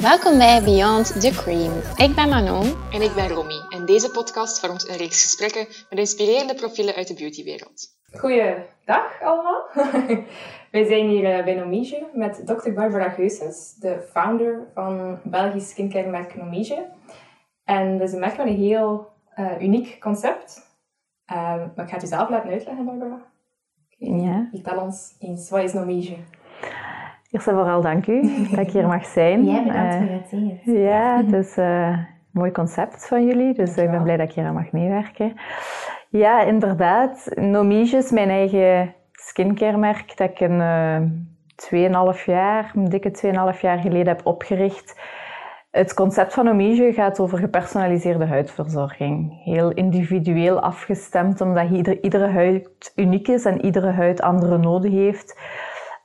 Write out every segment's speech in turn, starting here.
Welkom bij Beyond the Cream. Ik ben Manon. En ik ben Romy. En deze podcast vormt een reeks gesprekken met inspirerende profielen uit de beautywereld. Goeiedag allemaal. Wij zijn hier eh, bij Nomige met Dr. Barbara Geusens, de founder van Belgisch skincare-merk Nomige. En dat is een merk met een heel uh, uniek concept. Uh, maar ik ga het u zelf laten uitleggen, Barbara. Ja. Vertel ons eens, wat is Nomige? Eerst en vooral dank u dat ik hier mag zijn. Jij bedankt Eh, voor het zien. Ja, het is eh, een mooi concept van jullie, dus ik ben blij dat ik hier aan mag meewerken. Ja, inderdaad. Nomige is mijn eigen skincare-merk dat ik een eh 2,5 jaar, een dikke 2,5 jaar geleden heb opgericht. Het concept van Nomige gaat over gepersonaliseerde huidverzorging. Heel individueel afgestemd, omdat ieder, iedere huid uniek is en iedere huid andere noden heeft.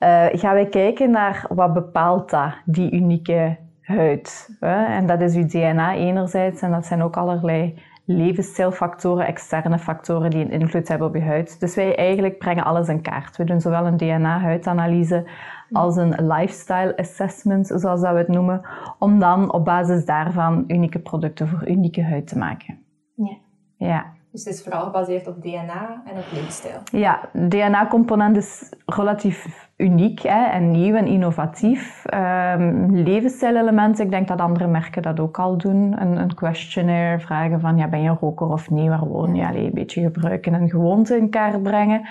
Eh, gaan wij kijken naar wat bepaalt dat, die unieke huid. Hè? En dat is uw DNA enerzijds en dat zijn ook allerlei levensstijlfactoren, externe factoren die een invloed hebben op je huid. Dus wij eigenlijk brengen alles in kaart. We doen zowel een DNA-huidanalyse als een lifestyle assessment, zoals dat we het noemen, om dan op basis daarvan unieke producten voor unieke huid te maken. Ja. Ja. Dus het is vooral gebaseerd op DNA en op levensstijl. Ja, DNA-component is relatief uniek hè, en nieuw en innovatief. Ehm levensstijlelementen, ik denk dat andere merken dat ook al doen. Een, een questionnaire, vragen van ja, ben je een roker of niet, waar woon je? Allee, een beetje gebruiken en gewoonten in kaart brengen.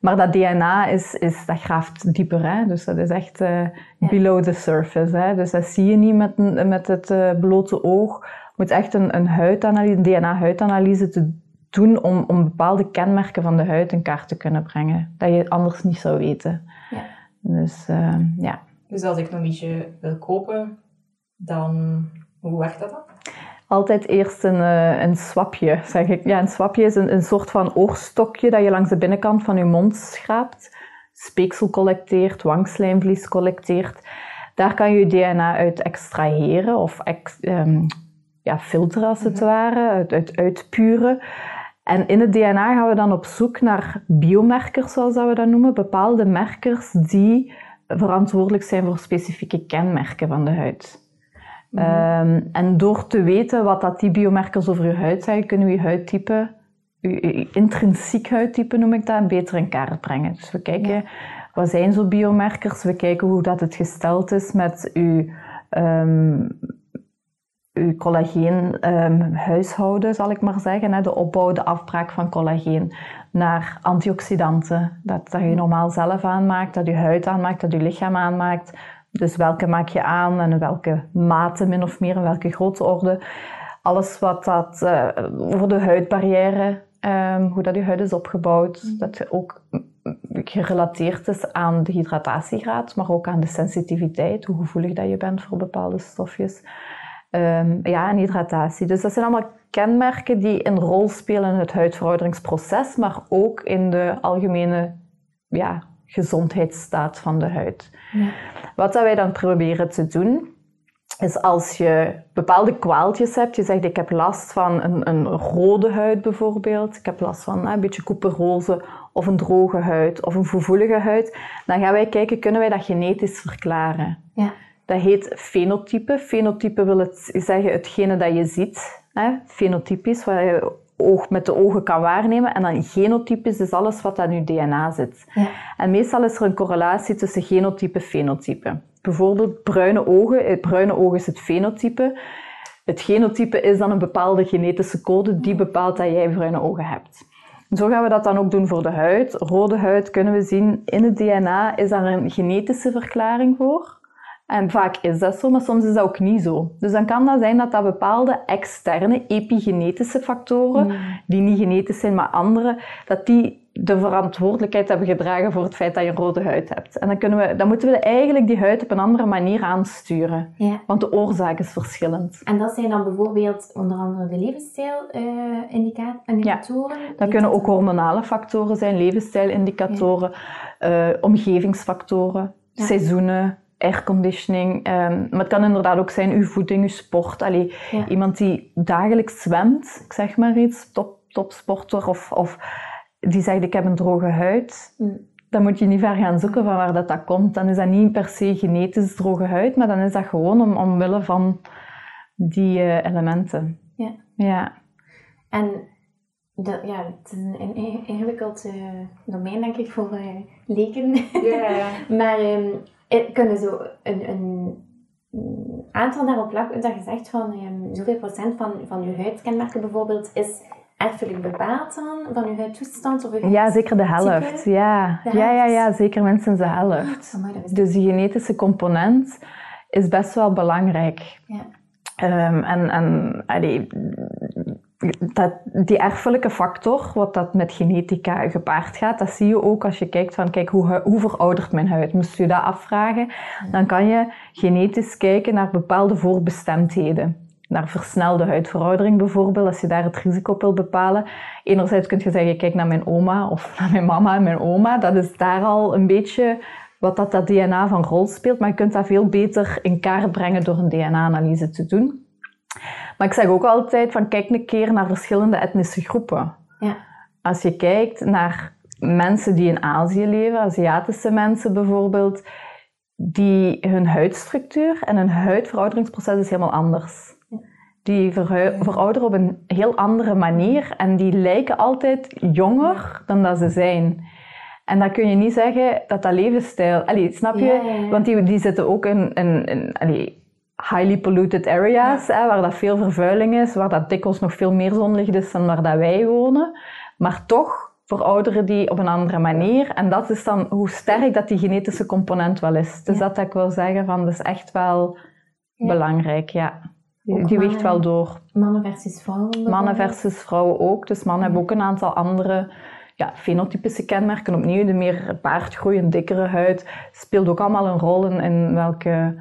Maar dat DNA is, is, dat graaft dieper, hè? dus dat is echt eh, below the surface. Hè? Dus dat zie je niet met, met het eh, blote oog. Je moet echt een, een huidanalyse, een DNA-huidanalyse te doen om, om bepaalde kenmerken van de huid in kaart te kunnen brengen. Dat je anders niet zou weten. Dus eh, ja. Dus als ik Nomige wil kopen, dan... Hoe werkt dat dan? Altijd eerst een, eh, een swapje, zeg ik. Ja, een swapje is een, een soort van oorstokje dat je langs de binnenkant van je mond schraapt. Speeksel collecteert, wangslijmvlies collecteert. Daar kan je je DNA uit extraheren of ex- ehm, ja, filteren als het ware, uit, uit, uitpuren. En in het DNA gaan we dan op zoek naar biomerkers, zoals dat we dat noemen. Bepaalde merkers die verantwoordelijk zijn voor specifieke kenmerken van de huid. Ehm, en door te weten wat dat die biomerkers over je huid zeggen, kunnen we je huidtype, je, je intrinsiek huidtype noem ik dat, beter in kaart brengen. Dus we kijken, wat zijn zo biomerkers? We kijken hoe dat het gesteld is met uw, ehm uw collageen ehm, huishouden, zal ik maar zeggen. Hè? De opbouw, de afbraak van collageen naar antioxidanten. Dat, dat je normaal zelf aanmaakt, dat je huid aanmaakt, dat je lichaam aanmaakt. Dus welke maak je aan en in welke mate min of meer, in welke grootorde. Alles wat dat voor de huidbarrière, ehm, hoe dat je huid is opgebouwd, dat ook mm, gerelateerd is aan de hydratatiegraad, maar ook aan de sensitiviteit, hoe gevoelig dat je bent voor bepaalde stofjes. Ehm, ja, en hydratatie. Dus dat zijn allemaal kenmerken die een rol spelen in het huidverouderingsproces, maar ook in de algemene ja, gezondheidsstaat van de huid. Wat dat wij dan proberen te doen, is als je bepaalde kwaaltjes hebt, je zegt ik heb last van een, een rode huid bijvoorbeeld, ik heb last van een beetje couperose of een droge huid of een gevoelige huid, dan gaan wij kijken, kunnen wij dat genetisch verklaren? Ja. Dat heet fenotype. Fenotype wil het zeggen hetgene dat je ziet. Hè? Fenotypisch, wat je oog, met de ogen kan waarnemen. En dan genotypisch is alles wat aan je DNA zit. Ja. En meestal is er een correlatie tussen genotype en fenotype. Bijvoorbeeld bruine ogen. Het bruine oog is het fenotype. Het genotype is dan een bepaalde genetische code die bepaalt dat jij bruine ogen hebt. Zo gaan we dat dan ook doen voor de huid. Rode huid kunnen we zien in het DNA is daar een genetische verklaring voor. En vaak is dat zo, maar soms is dat ook niet zo. Dus dan kan dat zijn dat dat bepaalde externe epigenetische factoren, die niet genetisch zijn, maar andere, dat die de verantwoordelijkheid hebben gedragen voor het feit dat je een rode huid hebt. En dan, kunnen we, dan moeten we eigenlijk die huid op een andere manier aansturen. Ja. Want de oorzaak is verschillend. En dat zijn dan bijvoorbeeld onder andere de levensstijlindicatoren. Dat kunnen ook hormonale factoren zijn, levensstijlindicatoren, eh, omgevingsfactoren, Ja. seizoenen, airconditioning. ehm, maar het kan inderdaad ook zijn uw voeding, uw sport. Allee, Ja. Iemand die dagelijks zwemt, ik zeg maar iets, top, topsporter, of, of die zegt ik heb een droge huid. Mm. dan moet je niet ver gaan zoeken van waar dat, dat komt. Dan is dat niet per se genetisch droge huid, maar dan is dat gewoon om, omwille van die eh, elementen. Ja. Ja. En dat, ja, het is een, een in- ingewikkeld eh, domein, denk ik, voor eh, leken. Ja, ja. maar ehm, eh, kunnen zo een, een aantal daarop plakken, dat je zegt van ehm, zoveel procent van, van je huidkenmerken bijvoorbeeld is erfelijk bepaald dan, van je huidtoestand? Of je ja, zeker de helft. Ja. De Ja, ja, ja, zeker minstens de helft. Is Dus die genetische component is best wel belangrijk. Ja. Ehm, en en allee, dat, die erfelijke factor, wat dat met genetica gepaard gaat, dat zie je ook als je kijkt van, kijk, hoe, hoe veroudert mijn huid? Moest je dat afvragen, dan kan je genetisch kijken naar bepaalde voorbestemdheden. Naar versnelde huidveroudering bijvoorbeeld, als je daar het risico op wil bepalen. Enerzijds kun je zeggen, kijk naar mijn oma of naar mijn mama en mijn oma. Dat is daar al een beetje wat dat, dat DNA van rol speelt. Maar je kunt dat veel beter in kaart brengen door een DNA-analyse te doen. Maar ik zeg ook altijd van kijk een keer naar verschillende etnische groepen. Ja. Als je kijkt naar mensen die in Azië leven, Aziatische mensen bijvoorbeeld, die hun huidstructuur en hun huidverouderingsproces is helemaal anders. Die verouderen op een heel andere manier en die lijken altijd jonger dan dat ze zijn. En dan kun je niet zeggen dat dat levensstijl... Allee, snap je? Ja, ja, ja. Want die, die zitten ook in, in, in allee, highly polluted areas, hè, waar dat veel vervuiling is, waar dat dikwijls nog veel meer zonlicht is dan waar dat wij wonen. Maar toch verouderen die op een andere manier. En dat is dan hoe sterk dat die genetische component wel is. Dus Ja. dat ik wil zeggen van, dat is echt wel Ja. belangrijk, ja. Die, Ook die weegt wel door. Mannen versus vrouwen Mannen versus vrouwen ook. Dus mannen hebben ook een aantal andere ja, fenotypische kenmerken. Opnieuw, de meer baardgroei, een dikkere huid, speelt ook allemaal een rol in, in welke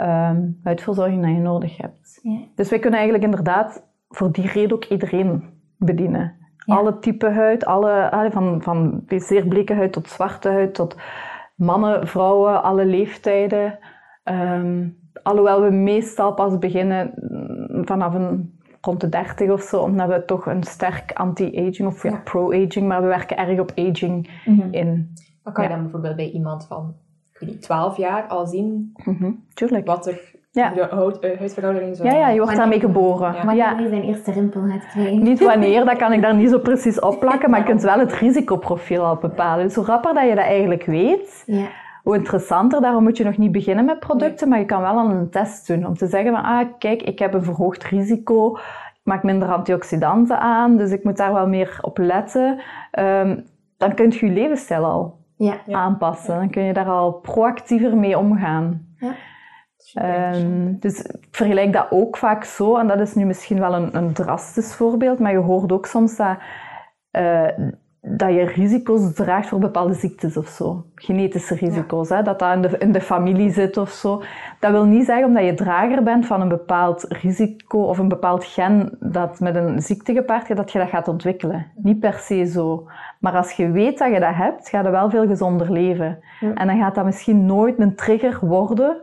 ehm, huidverzorging dat je nodig hebt. Ja. Dus wij kunnen eigenlijk inderdaad voor die reden ook iedereen bedienen. Ja. Alle type huid, alle, alle van, van zeer bleke huid tot zwarte huid, tot mannen, vrouwen, alle leeftijden. Ehm, alhoewel we meestal pas beginnen mm, vanaf een rond de 30 of zo, omdat we toch een sterk anti-aging of ja, pro-aging, maar we werken erg op aging Mhm. in. Maar kan je Ja. dan bijvoorbeeld bij iemand van, niet, 12 jaar al zien Mhm, tuurlijk. wat er Ja. de huid, eh, huidveroudering zo... Ja, ja, je wordt Wanneer- daarmee geboren. Ja. Wanneer Ja. zijn eerste rimpel gaat krijgen. Niet wanneer, dat kan ik daar niet zo precies op plakken, maar je kunt wel het risicoprofiel al bepalen. Dus hoe rapper dat je dat eigenlijk weet, Ja. hoe interessanter. Daarom moet je nog niet beginnen met producten, maar je kan wel al een test doen om te zeggen van, ah, kijk, ik heb een verhoogd risico, ik maak minder antioxidanten aan, dus ik moet daar wel meer op letten. Ehm, dan kun je je levensstijl al Ja. Aanpassen. Dan kun je daar al proactiever mee omgaan. Ehm, dus ik vergelijk dat ook vaak zo, en dat is nu misschien wel een, een drastisch voorbeeld, maar je hoort ook soms dat, eh, dat je risico's draagt voor bepaalde ziektes of zo. Genetische risico's, hè, dat dat in de, in de familie zit of zo. Dat wil niet zeggen omdat je drager bent van een bepaald risico of een bepaald gen dat met een ziekte gepaard gaat, dat je dat gaat ontwikkelen. Niet per se zo. Maar als je weet dat je dat hebt, ga je wel veel gezonder leven. Ja. En dan gaat dat misschien nooit een trigger worden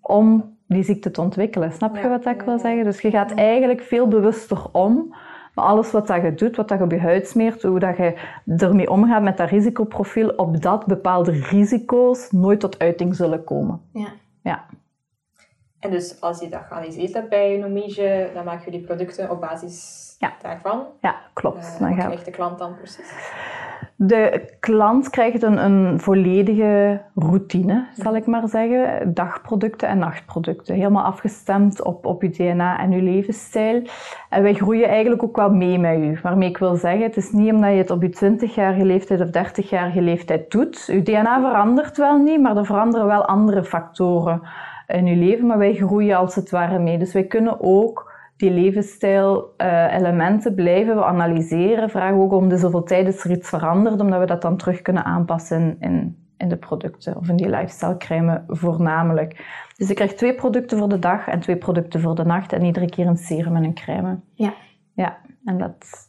om die ziekte te ontwikkelen. Snap je Ja, wat ik wil zeggen? Dus je gaat eigenlijk veel bewuster om. Maar alles wat dat je doet, wat dat je op je huid smeert, hoe dat je ermee omgaat met dat risicoprofiel, op dat bepaalde risico's nooit tot uiting zullen komen. Ja. Ja. En dus als je dat geanalyseerd hebt bij Nomige, dan maken jullie producten op basis Ja. daarvan. Ja, klopt. Eh, Dan wat krijgt de klant dan precies? De klant krijgt een, een volledige routine, zal ik maar zeggen. Dagproducten en nachtproducten. Helemaal afgestemd op, op je DNA en je levensstijl. En wij groeien eigenlijk ook wel mee met u. Waarmee ik wil zeggen, het is niet omdat je het op je 20-jarige leeftijd of 30-jarige leeftijd doet. Je DNA verandert wel niet, maar er veranderen wel andere factoren in je leven. Maar wij groeien als het ware mee. Dus wij kunnen ook die levensstijl-elementen blijven we analyseren. Vragen we ook om de zoveel tijd is er iets veranderd, omdat we dat dan terug kunnen aanpassen in, in, de producten of in die lifestyle crème voornamelijk. Dus ik krijg twee producten voor de dag en twee producten voor de nacht en iedere keer een serum en een crème. Ja. Ja, en dat,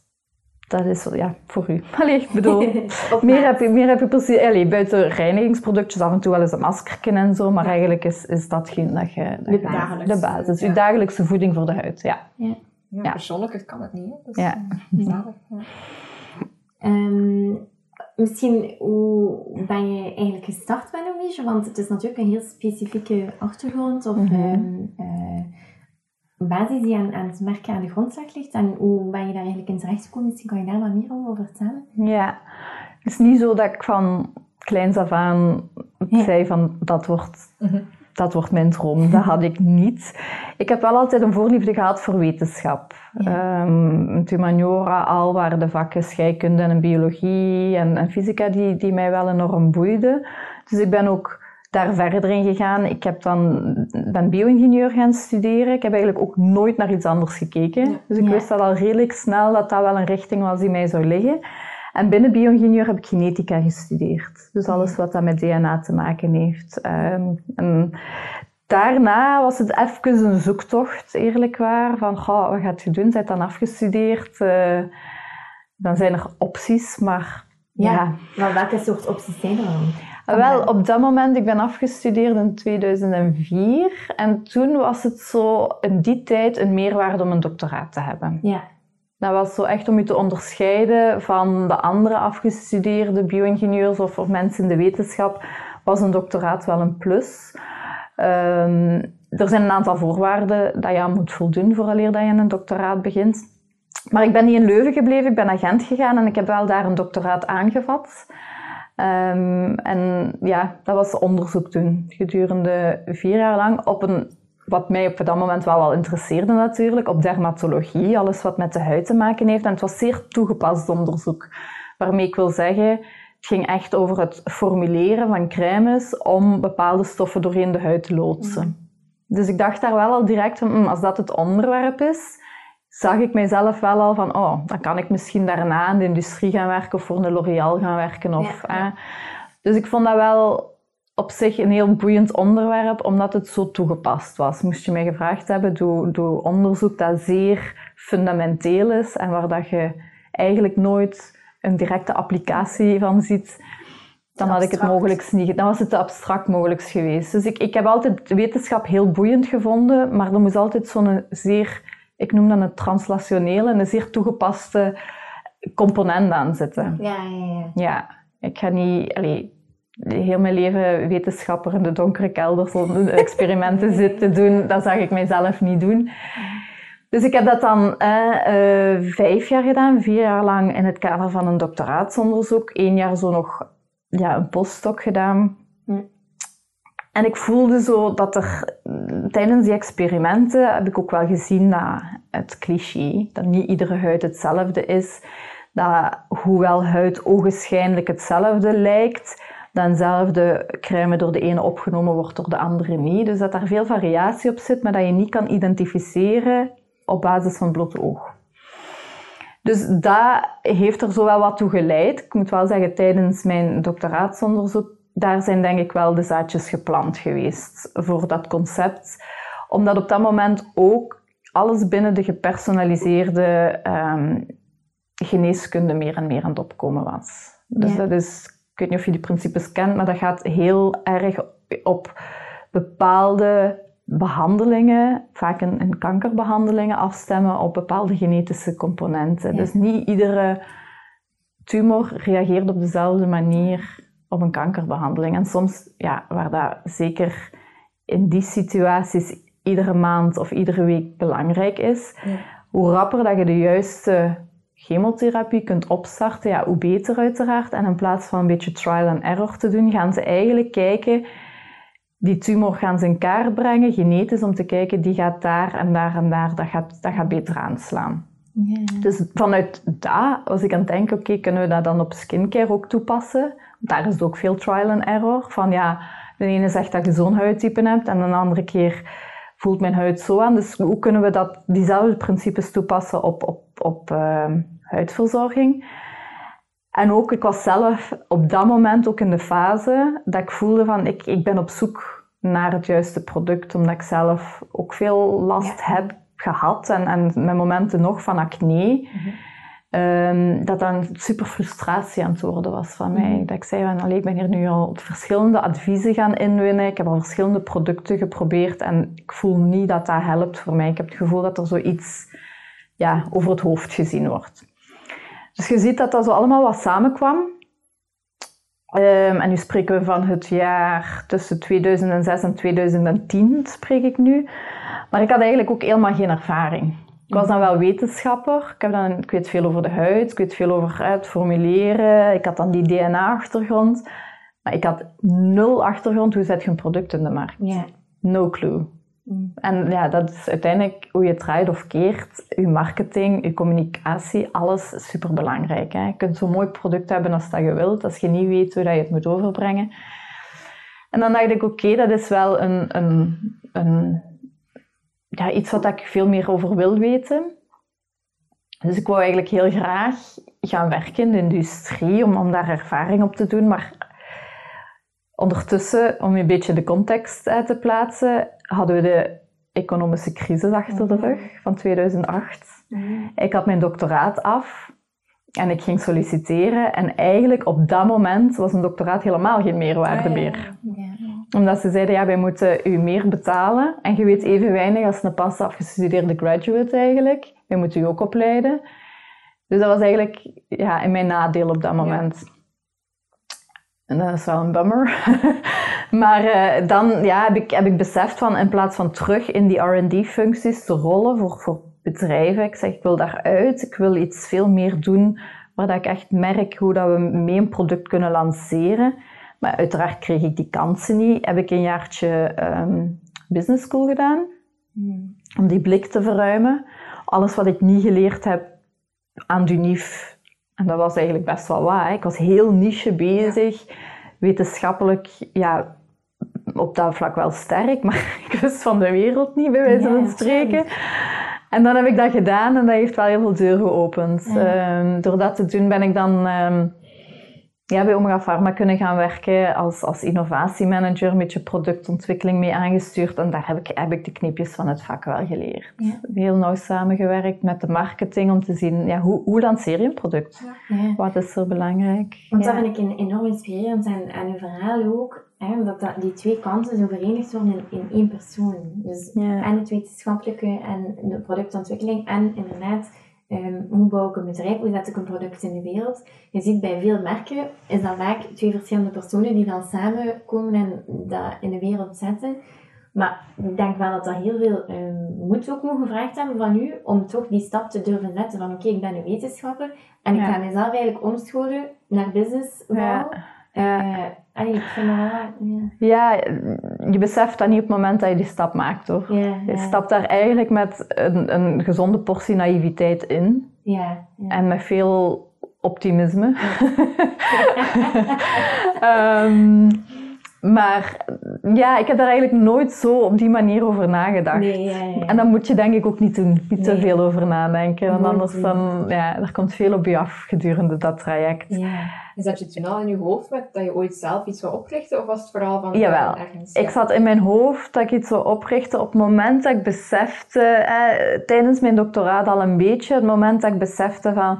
dat is ja, voor u. Allee, ik bedoel, meer heb, je, meer heb je precies... Allee, buiten reinigingsproductjes, af en toe wel eens een maskerken en zo, maar eigenlijk is, is datgene dat je... Dat De je- basis. De basis. Ja. Uw dagelijkse voeding voor de huid, ja. Ja, Ja. Persoonlijker kan het niet. Hè? Dus, Ja. eh, zalig. Ehm, misschien, hoe ben je eigenlijk gestart met Nomische? Want het is natuurlijk een heel specifieke achtergrond of Mhm. ehm, eh, basis die aan, aan het merken aan de grondslag ligt. En hoe ben je daar eigenlijk in terechtgekomen? Misschien kan je daar wat meer over vertellen. Ja, het is niet zo dat ik van kleins af aan Ja. zei van dat wordt, Mhm. dat wordt mijn droom. Dat had ik niet. Ik heb wel altijd een voorliefde gehad voor wetenschap. Ja. Humaniora al waren de vakken scheikunde en biologie en, en fysica die, die mij wel enorm boeiden. Dus ik ben ook daar verder in gegaan. Ik heb dan, ben bio-ingenieur gaan studeren. Ik heb eigenlijk ook nooit naar iets anders gekeken. Ja. Dus ik Ja. wist dat al redelijk snel dat dat wel een richting was die mij zou liggen. En binnen bio-ingenieur heb ik genetica gestudeerd. Dus alles wat dat met DNA te maken heeft. Ehm, en daarna was het even een zoektocht, eerlijk waar. Van, goh, wat gaat je doen? Zijn dan afgestudeerd? Eh, dan zijn er opties, maar Ja. ja. Maar welke soort opties zijn er dan? Ah, Wel, op dat moment, ik ben afgestudeerd in 2004. En toen was het zo, in die tijd, een meerwaarde om een doctoraat te hebben. Ja. Dat was zo echt om je te onderscheiden van de andere afgestudeerde bio-ingenieurs of, of mensen in de wetenschap, was een doctoraat wel een plus. Ehm, er zijn een aantal voorwaarden dat je aan moet voldoen vooraleer dat je een doctoraat begint. Maar ik ben niet in Leuven gebleven, ik ben naar Gent gegaan en ik heb wel daar een doctoraat aangevat. Ehm, en ja, dat was onderzoek doen, gedurende vier jaar lang op een wat mij op dat moment wel al interesseerde natuurlijk, op dermatologie, alles wat met de huid te maken heeft. En het was zeer toegepast onderzoek. Waarmee ik wil zeggen, het ging echt over het formuleren van crèmes om bepaalde stoffen doorheen de huid te loodsen. Dus ik dacht daar wel al direct van, "Hm, als dat het onderwerp is, zag ik mijzelf wel al van, oh, dan kan ik misschien daarna in de industrie gaan werken of voor een L'Oréal gaan werken. Of, Ja, ja. Dus ik vond dat wel op zich een heel boeiend onderwerp, omdat het zo toegepast was. Moest je mij gevraagd hebben, doe, doe onderzoek dat zeer fundamenteel is en waar dat je eigenlijk nooit een directe applicatie van ziet, dan had ik het mogelijk niet. Dan was het te abstract mogelijk geweest. Dus ik, ik heb altijd wetenschap heel boeiend gevonden, maar er moest altijd zo'n zeer, ik noem dat een translationele, een zeer toegepaste component aan zitten. Ja, ja, ja. Ja, ik ga niet allee, heel mijn leven wetenschapper in de donkere kelder om experimenten zitten doen. Dat zag ik mijzelf niet doen. Dus ik heb dat dan eh, vijf jaar gedaan, vier jaar lang in het kader van een doctoraatsonderzoek. Eén jaar zo nog ja, een postdoc gedaan. En ik voelde zo dat er tijdens die experimenten heb ik ook wel gezien dat het cliché, dat niet iedere huid hetzelfde is, dat hoewel huid ogenschijnlijk hetzelfde lijkt, danzelfde crème door de ene opgenomen wordt, door de andere niet. Dus dat daar veel variatie op zit, maar dat je niet kan identificeren op basis van blote oog. Dus dat heeft er zo wel wat toe geleid. Ik moet wel zeggen, tijdens mijn doctoraatsonderzoek, daar zijn denk ik wel de zaadjes geplant geweest voor dat concept. Omdat op dat moment ook alles binnen de gepersonaliseerde ehm, geneeskunde meer en meer aan het opkomen was. Dus Ja. dat is, ik weet niet of je die principes kent, maar dat gaat heel erg op bepaalde behandelingen, vaak in, in kankerbehandelingen, afstemmen op bepaalde genetische componenten. Ja. Dus niet iedere tumor reageert op dezelfde manier op een kankerbehandeling. En soms, ja, waar dat zeker in die situaties iedere maand of iedere week belangrijk is, Ja. hoe rapper dat je de juiste chemotherapie kunt opstarten, ja, hoe beter uiteraard. En in plaats van een beetje trial and error te doen, gaan ze eigenlijk kijken, die tumor gaan ze in kaart brengen, genetisch, om te kijken, die gaat daar en daar en daar, dat gaat, dat gaat beter aanslaan. Ja. Dus vanuit dat was ik aan het denken, oké, kunnen we dat dan op skincare ook toepassen? Daar is ook veel trial and error. Van ja, de ene zegt dat je zo'n huidtype hebt en een andere keer voelt mijn huid zo aan. Dus hoe kunnen we dat, diezelfde principes toepassen op, op, op ehm, huidverzorging? En ook, ik was zelf op dat moment ook in de fase dat ik voelde van, ik, ik ben op zoek naar het juiste product, omdat ik zelf ook veel last heb gehad en, en met momenten nog van acne. Ehm, dat dan super frustratie aan het worden was van mij. Dat ik zei van, allee, ik ben hier nu al verschillende adviezen gaan inwinnen. Ik heb al verschillende producten geprobeerd en ik voel niet dat dat helpt voor mij. Ik heb het gevoel dat er zoiets ja, over het hoofd gezien wordt. Dus je ziet dat dat zo allemaal wat samenkwam. Ehm, en nu spreken we van het jaar tussen 2006 en 2010, spreek ik nu. Maar ik had eigenlijk ook helemaal geen ervaring. Ik was dan wel wetenschapper. Ik, heb dan, ik weet veel over de huid, ik weet veel over het formuleren. Ik had dan die DNA-achtergrond. Maar ik had nul achtergrond, hoe zet je een product in de markt? No clue. Mm. En ja, dat is uiteindelijk hoe je het draait of keert. Je marketing, je communicatie, alles is superbelangrijk. Hè? Je kunt zo'n mooi product hebben als dat je wilt, als je niet weet hoe dat je het moet overbrengen. En dan dacht ik, oké, dat is wel een, een, een, ja, iets wat ik veel meer over wil weten. Dus ik wou eigenlijk heel graag gaan werken in de industrie om, om daar ervaring op te doen. Maar ondertussen, om een beetje de context uit te plaatsen, hadden we de economische crisis achter de rug van 2008. Ik had mijn doctoraat af en ik ging solliciteren. En eigenlijk op dat moment was een doctoraat helemaal geen meerwaarde meer. Ja. Omdat ze zeiden, ja, wij moeten u meer betalen. En je weet even weinig als een pas afgestudeerde graduate eigenlijk. Wij moeten u ook opleiden. Dus dat was eigenlijk ja, in mijn nadeel op dat moment. En dat is wel een bummer. maar eh, dan ja, heb, ik, heb ik beseft van in plaats van terug in die R&D-functies te rollen voor, voor bedrijven. Ik zeg, ik wil daaruit. Ik wil iets veel meer doen waar dat ik echt merk hoe dat we mee een product kunnen lanceren. Maar uiteraard kreeg ik die kansen niet. Heb ik een jaartje ehm, business school gedaan. Om die blik te verruimen. Alles wat ik niet geleerd heb aan Dunif. En dat was eigenlijk best wel waar. hè. Ik was heel niche bezig. Wetenschappelijk, ja, op dat vlak wel sterk. Maar ik wist van de wereld niet, bij wijze van spreken. En dan heb ik dat gedaan en dat heeft wel heel veel deuren geopend. Ja. Ehm, door dat te doen ben ik dan ehm, ja, bij Omega Pharma kunnen gaan werken als, als innovatiemanager, een beetje productontwikkeling mee aangestuurd. En daar heb ik, heb ik de knipjes van het vak wel geleerd. Ja. Heel nauw samengewerkt met de marketing om te zien, ja, hoe, hoe lanceer je een product? Ja. Wat is er belangrijk? Want Ja. dat vind ik een- enorm inspirerend aan, aan uw verhaal ook. Hè, dat, dat die twee kanten zo verenigd worden in, in één persoon. Dus Ja. en het wetenschappelijke en de productontwikkeling. En inderdaad, ehm, hoe bouw ik een bedrijf, hoe zet ik een product in de wereld. Je ziet bij veel merken, is dat vaak twee verschillende personen die dan samenkomen en dat in de wereld zetten. Maar ik denk wel dat dat heel veel ehm, moed ook moet gevraagd hebben van u, om toch die stap te durven zetten van oké, ik ben een wetenschapper en ik Ja. ga mezelf eigenlijk omscholen naar business. Ja. Ja. Eh, allee, ik vind dat wel... Ja, Ja, je beseft dat niet op het moment dat je die stap maakt hoor. ja, Je stapt daar eigenlijk met een, een gezonde portie naïviteit in ja, ja. en met veel optimisme. Ehm, maar ja, ik heb daar eigenlijk nooit zo op die manier over nagedacht. Nee, ja, ja, ja. En dat moet je denk ik ook niet doen, niet te veel over nadenken. Want anders doen. dan, ja, er komt veel op je af gedurende dat traject. Ja. Is dat je toen al in je hoofd met dat je ooit zelf iets wil oprichten? Of was het vooral van Jawel. eh, ergens? Ik Ja. zat in mijn hoofd dat ik iets zou oprichten op het moment dat ik besefte, eh, tijdens mijn doctoraat al een beetje, het moment dat ik besefte van,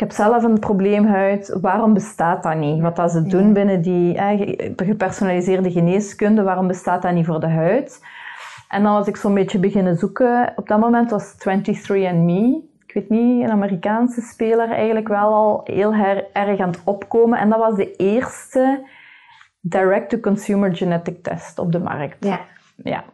ik heb zelf een probleemhuid, waarom bestaat dat niet? Wat dat ze doen Ja. binnen die eh, ge- gepersonaliseerde geneeskunde, waarom bestaat dat niet voor de huid? En dan was ik zo'n beetje beginnen zoeken. Op dat moment was 23andMe, ik weet niet, een Amerikaanse speler eigenlijk wel al heel her- erg aan het opkomen. En dat was de eerste direct-to-consumer genetic test op de markt. Ja. Ja.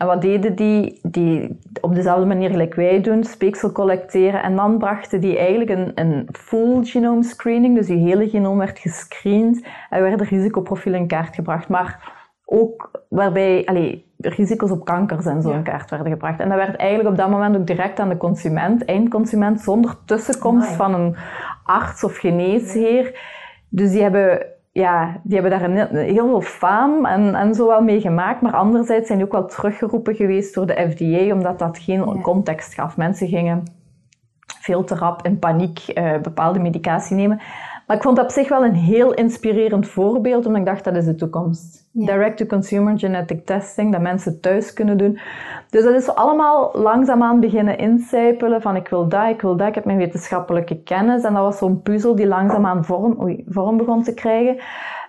En wat deden die? Die op dezelfde manier gelijk wij doen, speeksel collecteren. En dan brachten die eigenlijk een, een full genome screening. Dus je hele genoom werd gescreend en werden risicoprofielen in kaart gebracht. Maar ook waarbij allee, risico's op kankers en zo Ja. in kaart werden gebracht. En dat werd eigenlijk op dat moment ook direct aan de consument, eindconsument, zonder tussenkomst Amai. van een arts of geneesheer. Dus die hebben, ja, die hebben daar een, heel veel faam en, en zo wel mee gemaakt. Maar anderzijds zijn die ook wel teruggeroepen geweest door de FDA, omdat dat geen Ja. context gaf. Mensen gingen veel te rap in paniek eh, bepaalde medicatie nemen. Maar ik vond het op zich wel een heel inspirerend voorbeeld, omdat ik dacht dat is de toekomst. Ja. Direct-to-consumer genetic testing, dat mensen thuis kunnen doen. Dus dat is allemaal langzaamaan beginnen incijpelen van ik wil dat, ik wil dat, ik heb mijn wetenschappelijke kennis. En dat was zo'n puzzel die langzaamaan vorm, oei, vorm begon te krijgen.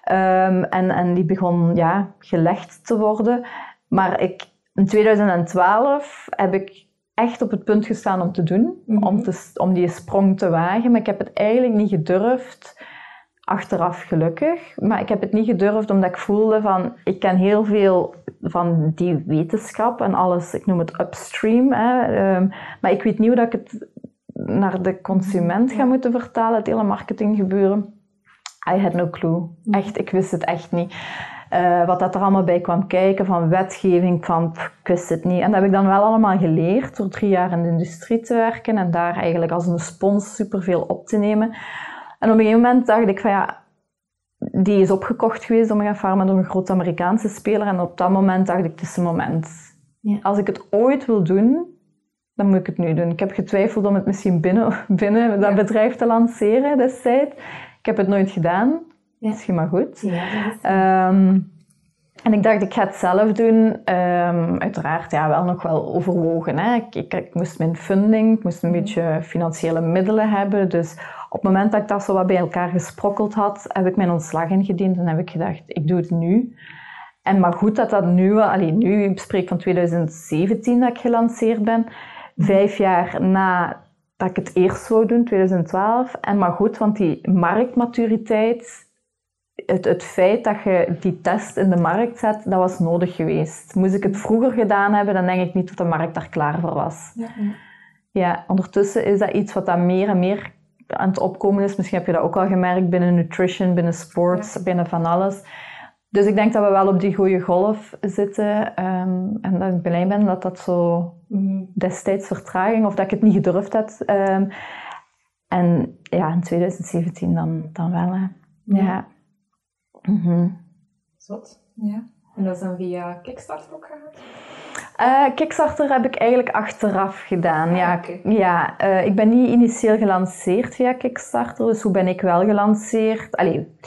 Ehm, en, en die begon ja, gelegd te worden. Maar ik, in 2012 heb ik echt op het punt gestaan om te doen, Mhm. om, te, om die sprong te wagen. Maar ik heb het eigenlijk niet gedurfd. achteraf gelukkig. Maar ik heb het niet gedurfd omdat ik voelde van, ik ken heel veel van die wetenschap en alles, ik noem het upstream. Hè, ehm, maar ik weet niet hoe dat ik het naar de consument ga moeten vertalen, het hele marketinggebeuren. I had no clue. Echt, ik wist het echt niet. Eh, wat dat er allemaal bij kwam kijken, van wetgeving, van pff, ik wist het niet. En dat heb ik dan wel allemaal geleerd door drie jaar in de industrie te werken en daar eigenlijk als een spons superveel op te nemen. En op een gegeven moment dacht ik van ja, die is opgekocht geweest, Omega Pharma, door een grote Amerikaanse speler. En op dat moment dacht ik, het is een moment. Ja. Als ik het ooit wil doen, dan moet ik het nu doen. Ik heb getwijfeld om het misschien binnen, binnen dat bedrijf te lanceren destijds. Ik heb het nooit gedaan. Ja. Misschien maar goed. Ja. Ehm, en ik dacht, ik ga het zelf doen. Ehm, uiteraard, ja, wel nog wel overwogen. Hè. Ik, ik, ik moest mijn funding, ik moest een beetje financiële middelen hebben. Dus op het moment dat ik dat zo wat bij elkaar gesprokkeld had, heb ik mijn ontslag ingediend en heb ik gedacht, ik doe het nu. En maar goed dat dat nu, wel- allee, nu, ik spreek van 2017 dat ik gelanceerd ben, vijf jaar na dat ik het eerst wou doen, 2012. En maar goed, want die marktmaturiteit, het, het feit dat je die test in de markt zet, dat was nodig geweest. Moest ik het vroeger gedaan hebben, dan denk ik niet dat de markt daar klaar voor was. Ja. Ja, ondertussen is dat iets wat dan meer en meer aan het opkomen is. Misschien heb je dat ook al gemerkt binnen nutrition, binnen sports, binnen van alles. Dus ik denk dat we wel op die goede golf zitten. ehm, en dat ik blij ben dat dat zo destijds vertraging, of dat ik het niet gedurfd had. ehm, en ja, in 2017 dan, dan wel. Hè. Ja. Mhm. Zot. Ja. En dat is dan via Kickstarter ook gegaan? Eh, Kickstarter heb ik eigenlijk achteraf gedaan. ja, oké. ja eh, ik ben niet initieel gelanceerd via Kickstarter, dus hoe ben ik wel gelanceerd? Allee,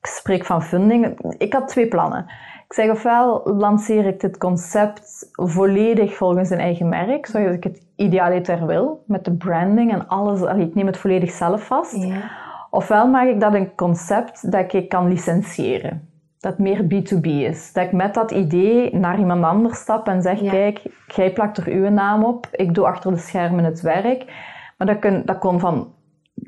ik spreek van funding. Ik had twee plannen. Ik zeg ofwel lanceer ik dit concept volledig volgens een eigen merk, zoals ik het idealiter wil, met de branding en alles. Allee, ik neem het volledig zelf vast. Ja. Ofwel maak ik dat een concept dat ik kan licentiëren. Dat meer B2B is. Dat ik met dat idee naar iemand anders stap en zeg, Ja. kijk, jij plakt er uw naam op, ik doe achter de schermen het werk. Maar dat, kun, dat kon van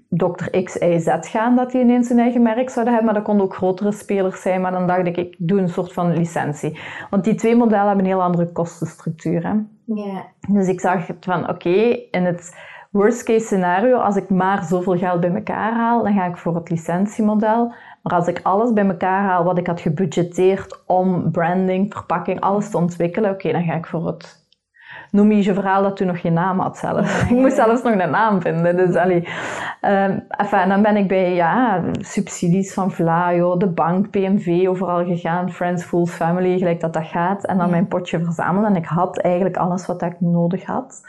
dokter X, Y, Z gaan, dat die ineens een eigen merk zouden hebben. Maar dat kon ook grotere spelers zijn. Maar dan dacht ik, ik doe een soort van licentie. Want die twee modellen hebben een heel andere kostenstructuur. Hè. Ja. Dus ik zag het van, oké, in het worst case scenario, als ik maar zoveel geld bij elkaar haal, dan ga ik voor het licentiemodel. Maar als ik alles bij elkaar haal wat ik had gebudgeteerd om branding, verpakking, alles te ontwikkelen, oké, dan ga ik voor het Nomige verhaal dat toen nog geen naam had zelf. Ik moest zelfs nog een naam vinden. Dus, allee. Ehm, enfin, en dan ben ik bij ja, subsidies van Vlaio, de bank, PMV, overal gegaan. Friends, Fools, Family, gelijk dat dat gaat. En dan mijn potje verzamelen. En ik had eigenlijk alles wat ik nodig had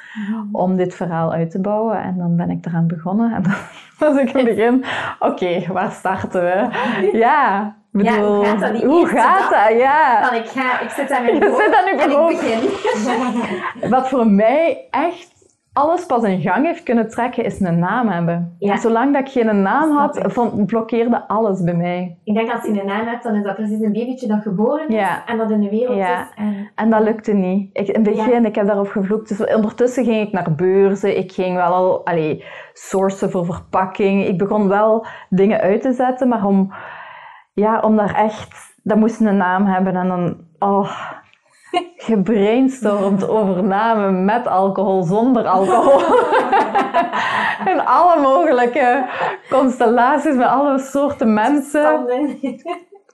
om dit verhaal uit te bouwen. En dan ben ik eraan begonnen. En dan was ik in het begin, oké, waar starten we? Ja, Ja, hoe gaat dat, die hoe eerste gaat dag? dat? Ja. Van ik ga, ik zit aan mijn Je bureau zit aan en ik begin. Wat voor mij echt alles pas in gang heeft kunnen trekken, is een naam hebben. Ja. Zolang dat ik geen naam had, vond, blokkeerde alles bij mij. Ik denk als je een naam hebt, dan is dat precies een babytje dat geboren is Ja. en dat in de wereld Ja. is. En, En dat lukte niet. Ik, in het begin, ik heb daarop gevloekt. Dus ondertussen ging ik naar beurzen. Ik ging wel al allee, sourcen voor verpakking. Ik begon wel dingen uit te zetten, maar om, ja, om daar echt... Dat moest een naam hebben en dan... Oh, gebrainstormd over namen met alcohol, zonder alcohol. en alle mogelijke constellaties met alle soorten mensen.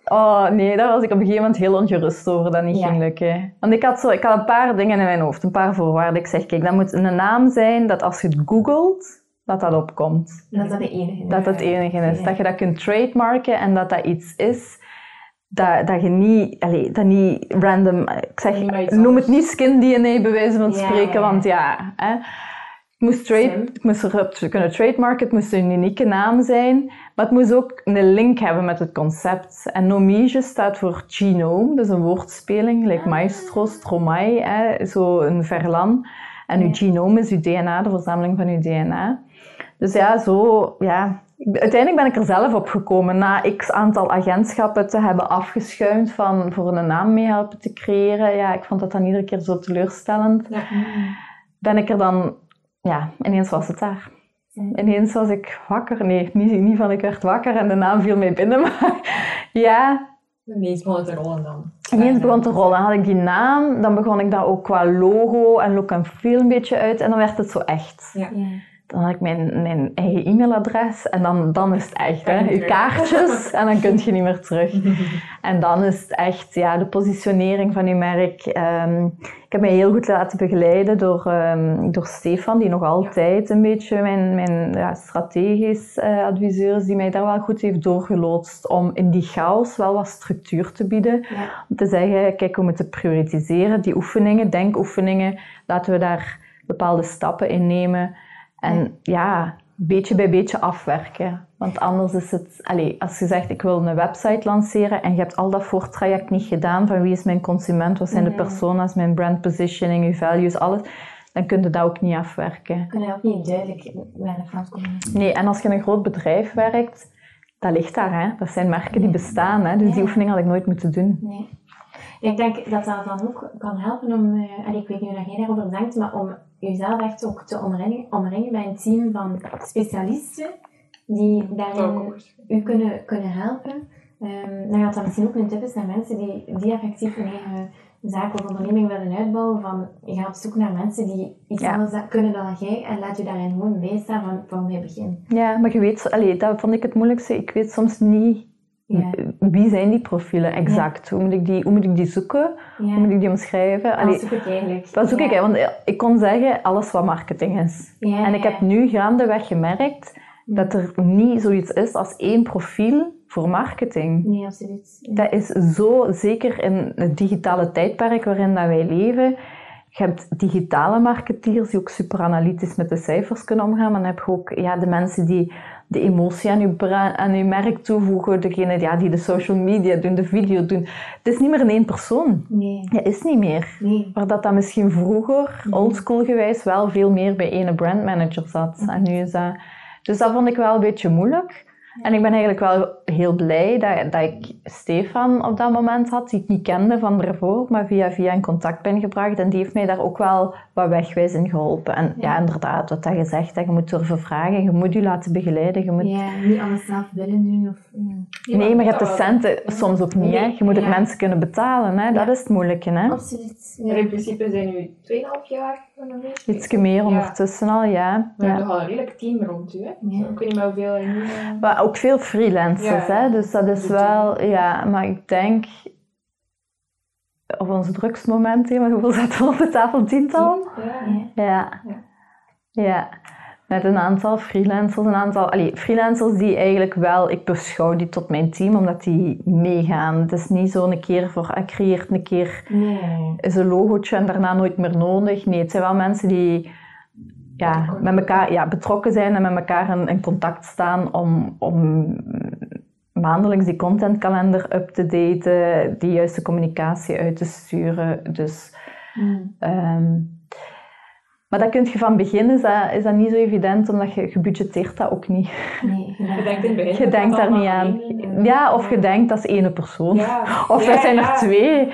Oh nee, daar was ik op een gegeven moment heel ongerust over dat niet Ja. ging lukken. Want ik had, zo, ik had een paar dingen in mijn hoofd, een paar voorwaarden. Ik zeg, kijk, dat moet een naam zijn dat als je het googelt, dat dat opkomt. Dat is dat de enige. Dat dat het enige is. Ja. Dat je dat kunt trademarken en dat dat iets is dat, dat je niet, allee, dat niet random, ik zeg, noem het niet skin DNA bij wijze van Ja, spreken, ja, want ja, hè, ik moest, trade, ik moest erop kunnen trademarken, het moest een unieke naam zijn, maar het moest ook een link hebben met het concept. En Nomige staat voor genome, dus een woordspeling, like Ah. maestro, Stromae, hè, zo een verlan. En uw Ja. genoom is uw DNA, de verzameling van uw DNA. Dus ja, zo, ja. Uiteindelijk ben ik er zelf op gekomen na x aantal agentschappen te hebben afgeschuimd van voor een naam mee helpen te creëren. Ja, ik vond dat dan iedere keer zo teleurstellend. Ja. Ben ik er dan, ja, ineens was het daar. Ineens was ik wakker. Nee, niet, niet van ik werd wakker en de naam viel mij binnen. Maar ja, Ineens begon het te rollen dan. ineens begon te rollen. Had ik die naam, dan begon ik dat ook qua logo en look en feel een beetje uit. En dan werd het zo echt. Ja. Ja. Dan had ik mijn, mijn eigen e-mailadres en dan, dan is het echt. Hè. Je kaartjes en dan kun je niet meer terug. En dan is het echt ja, de positionering van je merk. Ehm, ik heb mij heel goed laten begeleiden door, ehm, door Stefan, die nog altijd een beetje mijn, mijn ja, strategisch eh, adviseur is, die mij daar wel goed heeft doorgeloodst om in die chaos wel wat structuur te bieden. Ja. Om te zeggen, kijk, we moeten prioritiseren, die oefeningen, denkoefeningen, laten we daar bepaalde stappen in nemen. En ja, beetje bij beetje afwerken. Want anders is het, allee, als je zegt ik wil een website lanceren en je hebt al dat voortraject niet gedaan van wie is mijn consument, wat zijn de Mhm. persona's, mijn brand positioning, je values, alles, dan kun je dat ook niet afwerken. Kun je ook niet duidelijk weinig komen. Nee, en als je in een groot bedrijf werkt, dat ligt daar. Hè? Dat zijn merken die bestaan. Hè? Dus die oefening had ik nooit moeten doen. Nee. Ik denk dat dat dan ook kan helpen om, eh, allee, ik weet niet hoe dat jij daarover denkt, maar om jezelf echt ook te omringen, omringen bij een team van specialisten die daarin u kunnen, kunnen helpen. Ehm dan gaat dat misschien ook een tip is naar mensen die, die effectief een eigen zaak of onderneming willen uitbouwen. Van, je gaat op zoek naar mensen die iets Ja. anders kunnen dan jij en laat je daarin gewoon bijstaan van, van bij begin. Ja, maar je weet, allee, dat vond ik het moeilijkste. Ik weet soms niet Ja. wie zijn die profielen exact. Hoe, moet ik die, hoe moet ik die zoeken? Ja. Hoe moet ik die omschrijven? Dat zoek ik eigenlijk. dat zoek ik, want ik kon zeggen alles wat marketing is. En ik heb nu gaandeweg gemerkt dat er niet zoiets is als één profiel voor marketing. Nee, absoluut. Dat is zo, zeker in het digitale tijdperk waarin dat wij leven. Je hebt digitale marketeers die ook super analytisch met de cijfers kunnen omgaan. Maar dan heb je ook ja, de mensen die de emotie aan je, aan je merk toevoegen. Degene ja, die de social media doen, de video doen. Het is niet meer in één persoon. Nee, Het is niet meer. nee. Waar dat, dat misschien vroeger, Mhm. oldschool gewijs, wel veel meer bij ene brandmanager zat. En nu is dat... Dus dat vond ik wel een beetje moeilijk. En ik ben eigenlijk wel heel blij dat, dat ik Stefan op dat moment had, die ik niet kende van daarvoor, maar via via in contact ben gebracht. En die heeft mij daar ook wel wat wegwijs in geholpen. En ja, Ja. inderdaad, wat dat je zegt, hè, je moet durven vragen, je moet je laten begeleiden. Je moet... Ja, niet alles zelf willen doen. Of, ja. Nee, maar je hebt de centen soms ook niet. Hè. Je moet ook Ja. mensen kunnen betalen. Hè. Dat Ja. is het moeilijke. Hè. Absoluut. Ja. Maar in principe zijn nu 2,5 jaar Ietsje meer ondertussen al, ja. Ja. hebt nogal een redelijk team rond u, hè? Ja. Ik weet niet meer hoeveel er nu... eh, Maar ook veel freelancers, Ja, hè? dus dat is dat wel, ja, maar ik denk op ons drukste moment, hè, maar hoeveel zaten we op de tafel? Tiental? Ja. Ja. Ja. Met een aantal freelancers, een aantal, allee, freelancers die eigenlijk wel, ik beschouw die tot mijn team, omdat die meegaan. Het is niet zo een keer voor, ah, creëert een keer Nee. is een logootje en daarna nooit meer nodig. Nee, het zijn wel mensen die ja, met elkaar ja, betrokken zijn en met elkaar in, in contact staan om, om maandelijks die contentkalender up te daten, die juiste communicatie uit te sturen. Dus, Mm. ehm, maar dat kun je van begin, is dat, is dat niet zo evident, omdat je, je budgetteert dat ook niet. Nee, Je denkt in begin... Je denkt daar niet aan. Ja, of je denkt dat is ene persoon. Ja. Of Ja, dat zijn ja. er twee.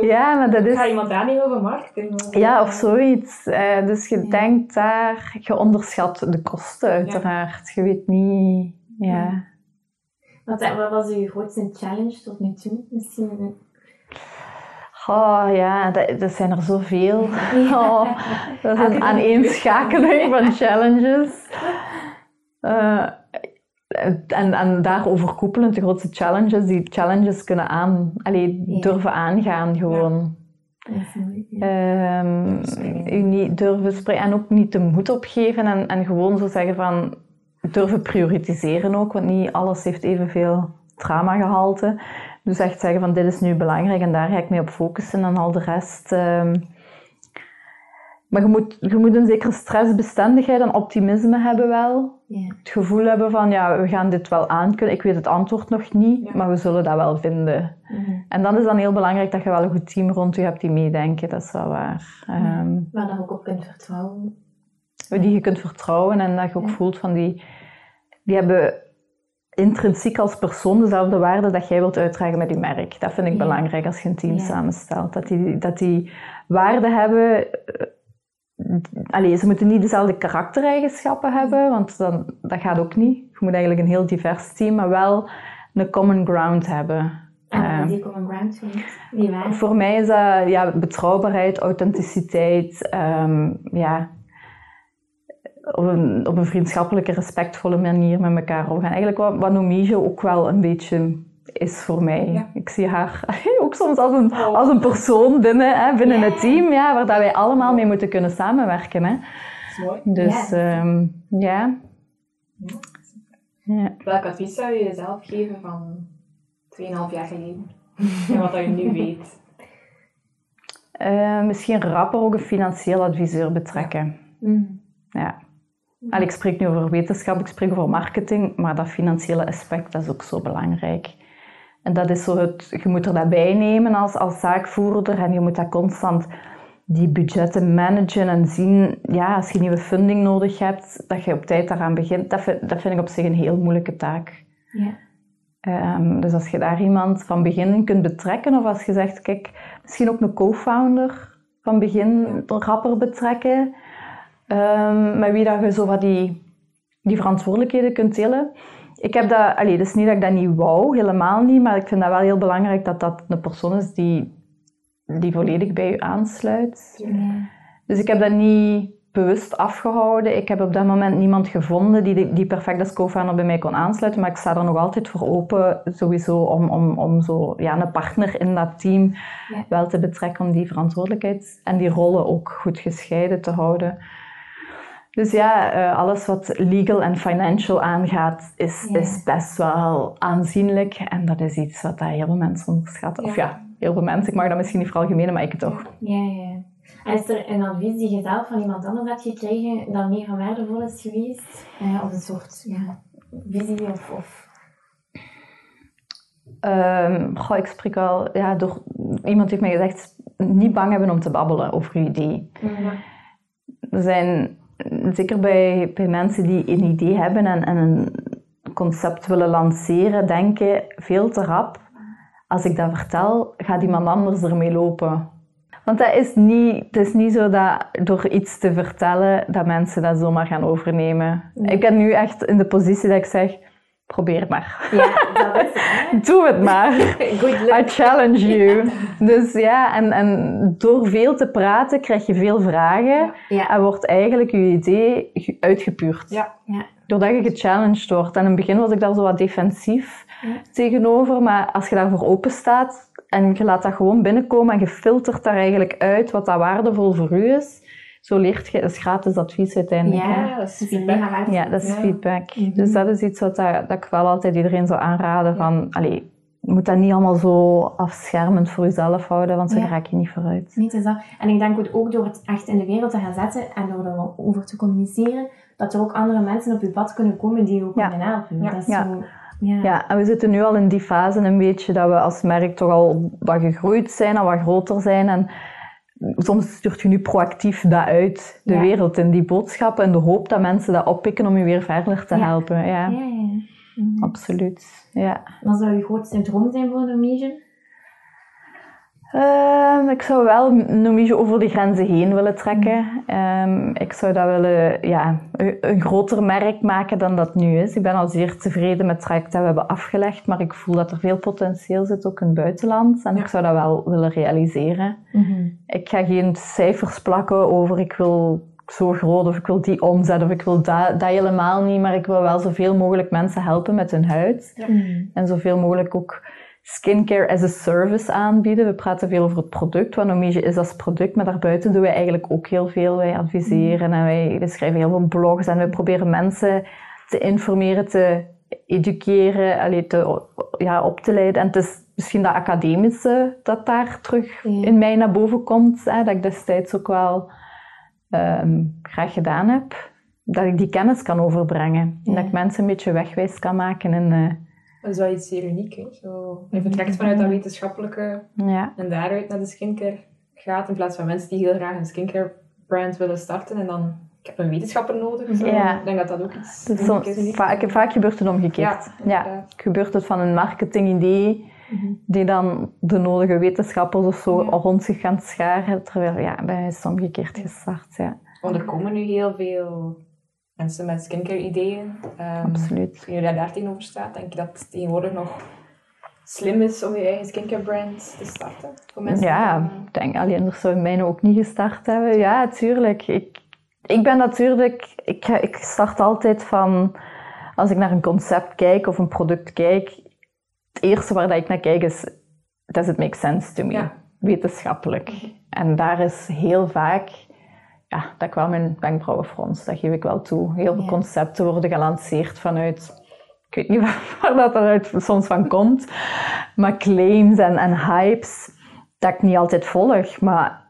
Ja, maar dat is... Ga iemand daar niet over marketing? Ja, of zoiets. Eh, dus je Ja. denkt daar, je onderschat de kosten uiteraard. Je weet niet, ja. Wat, wat was uw grootste challenge tot nu toe? Misschien. Oh ja, dat, dat zijn er zoveel. Oh, dat is een aaneenschakeling van challenges. Eh, en, en daar overkoepelend de grootste challenges, die challenges kunnen aan, allee, Ja. durven aangaan gewoon. Ja. Ehm, u niet durven spreken en ook niet de moed opgeven en, en gewoon zo zeggen van durven prioritiseren ook, want niet alles heeft evenveel dramagehalte. Dus echt zeggen van dit is nu belangrijk en daar ga ik mee op focussen en al de rest. ehm. maar je moet, je moet een zekere stressbestendigheid en optimisme hebben wel. Het gevoel hebben van ja, we gaan dit wel aankunnen. Ik weet het antwoord nog niet, Ja. maar we zullen dat wel vinden. Mhm. En dan is dan heel belangrijk dat je wel een goed team rond je hebt die meedenken, dat is wel waar. Ehm, Waar je ook op kunt vertrouwen. die je kunt vertrouwen en dat je ook Ja. voelt van die, die hebben intrinsiek als persoon dezelfde waarde dat jij wilt uitdragen met je merk. Dat vind ik Ja. belangrijk als je een team Ja. samenstelt. Dat die, dat die waarde hebben eh, allee, ze moeten niet dezelfde karaktereigenschappen hebben, want dan, dat gaat ook niet. Je moet eigenlijk een heel divers team, maar wel een common ground hebben. En Eh, die common ground vind die waar. voor mij is dat ja, betrouwbaarheid, authenticiteit, ehm, ja, op een, op een vriendschappelijke, respectvolle manier met elkaar omgaan. Eigenlijk wat, wat Nomige ook wel een beetje is voor mij. Ja. Ik zie haar ook soms als een, als een persoon binnen, hè, binnen het team, ja, waar dat wij allemaal mee moeten kunnen samenwerken. Hè. Mooi. Dus Ja. ehm, ja. Welk advies zou je jezelf geven van 2,5 jaar geleden? En wat dat je nu weet? Eh, misschien rapper ook een financieel adviseur betrekken. Mm. Ja. Allee, ik spreek nu over wetenschap, ik spreek over marketing, maar dat financiële aspect dat is ook zo belangrijk. En dat is zo het, je moet er dat bij nemen als, als zaakvoerder en je moet dat constant die budgetten managen en zien, ja, als je nieuwe funding nodig hebt, dat je op tijd daaraan begint. Dat vind, dat vind ik op zich een heel moeilijke taak. Ja. Ehm, dus als je daar iemand van begin in kunt betrekken, of als je zegt, kijk, misschien ook een co-founder van begin rapper betrekken, ehm, met wie dat je zo wat die, die verantwoordelijkheden kunt delen. Ik heb dat, allee, dus niet dat ik dat niet wou, helemaal niet, maar ik vind dat wel heel belangrijk dat dat een persoon is die, die volledig bij je aansluit. Ja. Dus ik heb dat niet bewust afgehouden. Ik heb op dat moment niemand gevonden die, die perfect als co-founder bij mij kon aansluiten. Maar ik sta er nog altijd voor open, sowieso, om, om, om zo, ja, een partner in dat team Ja. wel te betrekken om die verantwoordelijkheid en die rollen ook goed gescheiden te houden. Dus ja, eh, alles wat legal en financial aangaat, is, Ja. is best wel aanzienlijk. En dat is iets wat dat heel veel mensen onderschatten. Of Ja. ja, heel veel mensen. Ik mag dat misschien niet veralgemenen, maar ik toch. Ja, ja. En is er een advies die je zelf van iemand anders hebt gekregen dat meer van waardevol is geweest? Eh, of een soort ja, visie of... of... Ehm, goh, ik spreek wel, ja, door, iemand heeft mij gezegd, niet bang hebben om te babbelen over je idee. Er zijn, zeker bij, bij mensen die een idee hebben en, en een concept willen lanceren, denken veel te rap. Als ik dat vertel, gaat iemand anders ermee lopen. Want dat is niet, het is niet zo dat door iets te vertellen, dat mensen dat zomaar gaan overnemen. Ik ben nu echt in de positie dat ik zeg, probeer het maar. Ja, dat is het. Doe het maar. Good I challenge you. Dus ja, en, en door veel te praten krijg je veel vragen Ja. en wordt eigenlijk je idee ge- uitgepuurd. Ja. Ja. Doordat je gechallenged wordt. En in het begin was ik daar zo wat defensief tegenover, maar als je daarvoor open staat en je laat dat gewoon binnenkomen en je filtert daar eigenlijk uit wat dat waardevol voor u is, zo leert je, is gratis advies uiteindelijk. hè. Ja, dat is Dat is feedback. Ja, dat is Ja. feedback. Mhm. Dus dat is iets wat dat, dat ik wel altijd iedereen zou aanraden. Van, allee, je moet dat niet allemaal zo afschermend voor jezelf houden, want zo Ja. raak je niet vooruit. Niet is dat. En ik denk ook- ook door het echt in de wereld te gaan zetten en door erover te communiceren, dat er ook andere mensen op je pad kunnen komen die je ook Ja. kunnen helpen. Ja. Dat is Ja. zo... Ja. Ja, en we zitten nu al in die fase een beetje dat we als merk toch al wat gegroeid zijn en wat groter zijn. En soms stuurt je nu proactief dat uit de Ja. wereld in die boodschappen in de hoop dat mensen dat oppikken om je weer verder te Ja. helpen. Ja, Ja. Mhm. absoluut. Ja. Wat zou je grootste droom zijn voor Norwegian? Ehm, ik zou wel Nomige over de grenzen heen willen trekken. Ehm, ik zou dat willen, ja, een, een groter merk maken dan dat nu is. Ik ben al zeer tevreden met het traject dat we hebben afgelegd, maar ik voel dat er veel potentieel zit, ook in het buitenland. En Ja. ik zou dat wel willen realiseren. Ik ga geen cijfers plakken over ik wil zo groot of ik wil die omzet of ik wil dat, dat helemaal niet, maar ik wil wel zoveel mogelijk mensen helpen met hun huid. Mhm. En zoveel mogelijk ook skincare as a service aanbieden. We praten veel over het product, wat Nomige is als product, maar daarbuiten doen wij eigenlijk ook heel veel. Wij adviseren en wij, schrijven heel veel blogs en we proberen mensen te informeren, te educeren, allee, te, ja, op te leiden. En het is misschien dat academische dat daar terug Ja. in mij naar boven komt, hè, dat ik destijds ook wel ehm, graag gedaan heb. Dat ik die kennis kan overbrengen. En dat ik mensen een beetje wegwijs kan maken in... eh, Dat is wel iets zeer uniek. Hè? Zo, je vertrekt vanuit dat wetenschappelijke ja. en daaruit naar de skincare gaat. In plaats van mensen die heel graag een skincare brand willen starten en dan ik heb een wetenschapper nodig. Zo. Ja. Ik denk dat dat ook iets uniek soms, is. vaak, vaak gebeurt het omgekeerd. Ja, gebeurt het van een marketingidee Mhm. die dan de nodige wetenschappers of zo Ja. rond zich gaan scharen. Terwijl, ja, bij mij is het omgekeerd gestart. Ja. Want er komen nu heel veel mensen met skincare ideeën. Um, Absoluut. Kun je daar daar tegenover staat? Denk je dat het tegenwoordig nog slim is om je eigen skincare brand te starten? Voor mensen Ja, die, ik denk alleen anders zou mijne ook niet gestart hebben. Ja, tuurlijk. Ik, ik ben natuurlijk... Ik, ik start altijd van... Als ik naar een concept kijk of een product kijk... Het eerste waar dat ik naar kijk is... Does it make sense to me? Ja. Wetenschappelijk. En daar is heel vaak... Ja, dat kwam mijn wenkbrauwen frons. Dat geef ik wel toe. Heel veel Ja. concepten worden gelanceerd vanuit... Ik weet niet waar, dat eruit soms van komt. Maar claims en, en hypes, dat ik niet altijd volg. Maar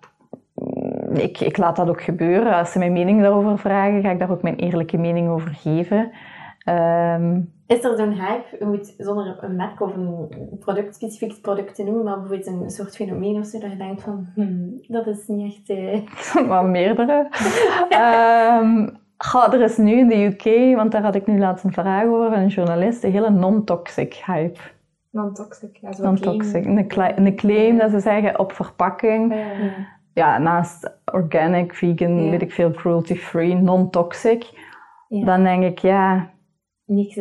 mm, ik, ik laat dat ook gebeuren. Als ze mijn mening daarover vragen, ga ik daar ook mijn eerlijke mening over geven. Ehm, Is er zo'n hype, je moet zonder een merk of een product, specifiek product te noemen, maar bijvoorbeeld een soort fenomeen of zo, dat je denkt van, hmm, dat is niet echt... eh, maar meerdere. Ehm, goh, er is nu in de UK, want daar had ik nu laatst een vraag over van een journalist, een hele non-toxic hype. Non-toxic. Ja, zo Non-toxic. Een, cla- een claim dat ze zeggen op verpakking. Ja. ja, naast organic, vegan, Ja. weet ik veel, cruelty-free, non-toxic, Ja. dan denk ik, ja, niks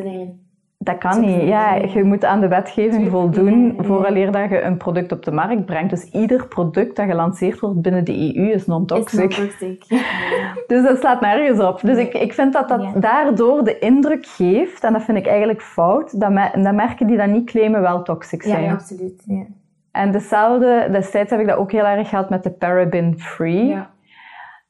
dat kan niet. Ja, je moet aan de wetgeving voldoen vooraleer dat je een product op de markt brengt. Dus ieder product dat gelanceerd wordt binnen de EU is Is non-toxic. Dus dat slaat nergens op. Dus ik, ik vind dat dat Ja. daardoor de indruk geeft, en dat vind ik eigenlijk fout, dat, me- dat merken die dat niet claimen wel toxic zijn. ja, absoluut. Ja. En dezelfde, destijds heb ik dat ook heel erg gehad met de paraben-free. Ja.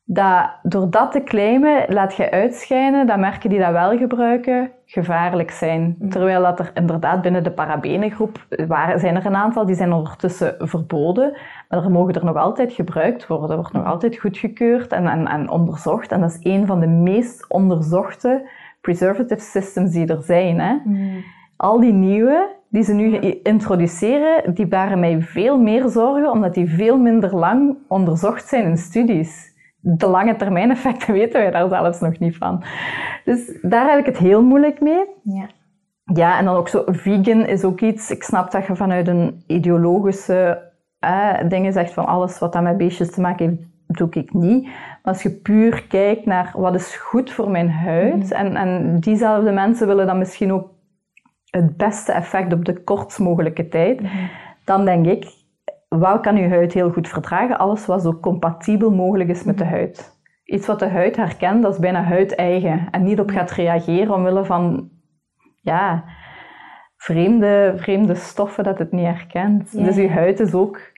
Dat door dat te claimen laat je uitschijnen dat merken die dat wel gebruiken gevaarlijk zijn. Mhm. Terwijl dat er inderdaad binnen de parabenengroep waren, zijn er een aantal die zijn ondertussen verboden, maar er mogen er nog altijd gebruikt worden. Er wordt nog altijd goedgekeurd en, en, en onderzocht. En dat is een van de meest onderzochte preservative systems die er zijn. Hè? Al die nieuwe die ze nu introduceren, die baren mij veel meer zorgen, omdat die veel minder lang onderzocht zijn in studies. De lange termijn effecten weten wij daar zelfs nog niet van. Dus daar heb ik het heel moeilijk mee. Ja. Ja, en dan ook zo, vegan is ook iets, ik snap dat je vanuit een ideologische eh, dingen zegt van alles wat dat met beestjes te maken heeft, doe ik niet. Maar als je puur kijkt naar wat is goed voor mijn huid, en, en diezelfde mensen willen dan misschien ook het beste effect op de kortst mogelijke tijd, dan denk ik, wat kan je huid heel goed verdragen? Alles wat zo compatibel mogelijk is met de huid. Iets wat de huid herkent, dat is bijna huideigen. En niet op gaat reageren omwille van ja, vreemde, vreemde stoffen dat het niet herkent. Ja. Dus je huid is ook...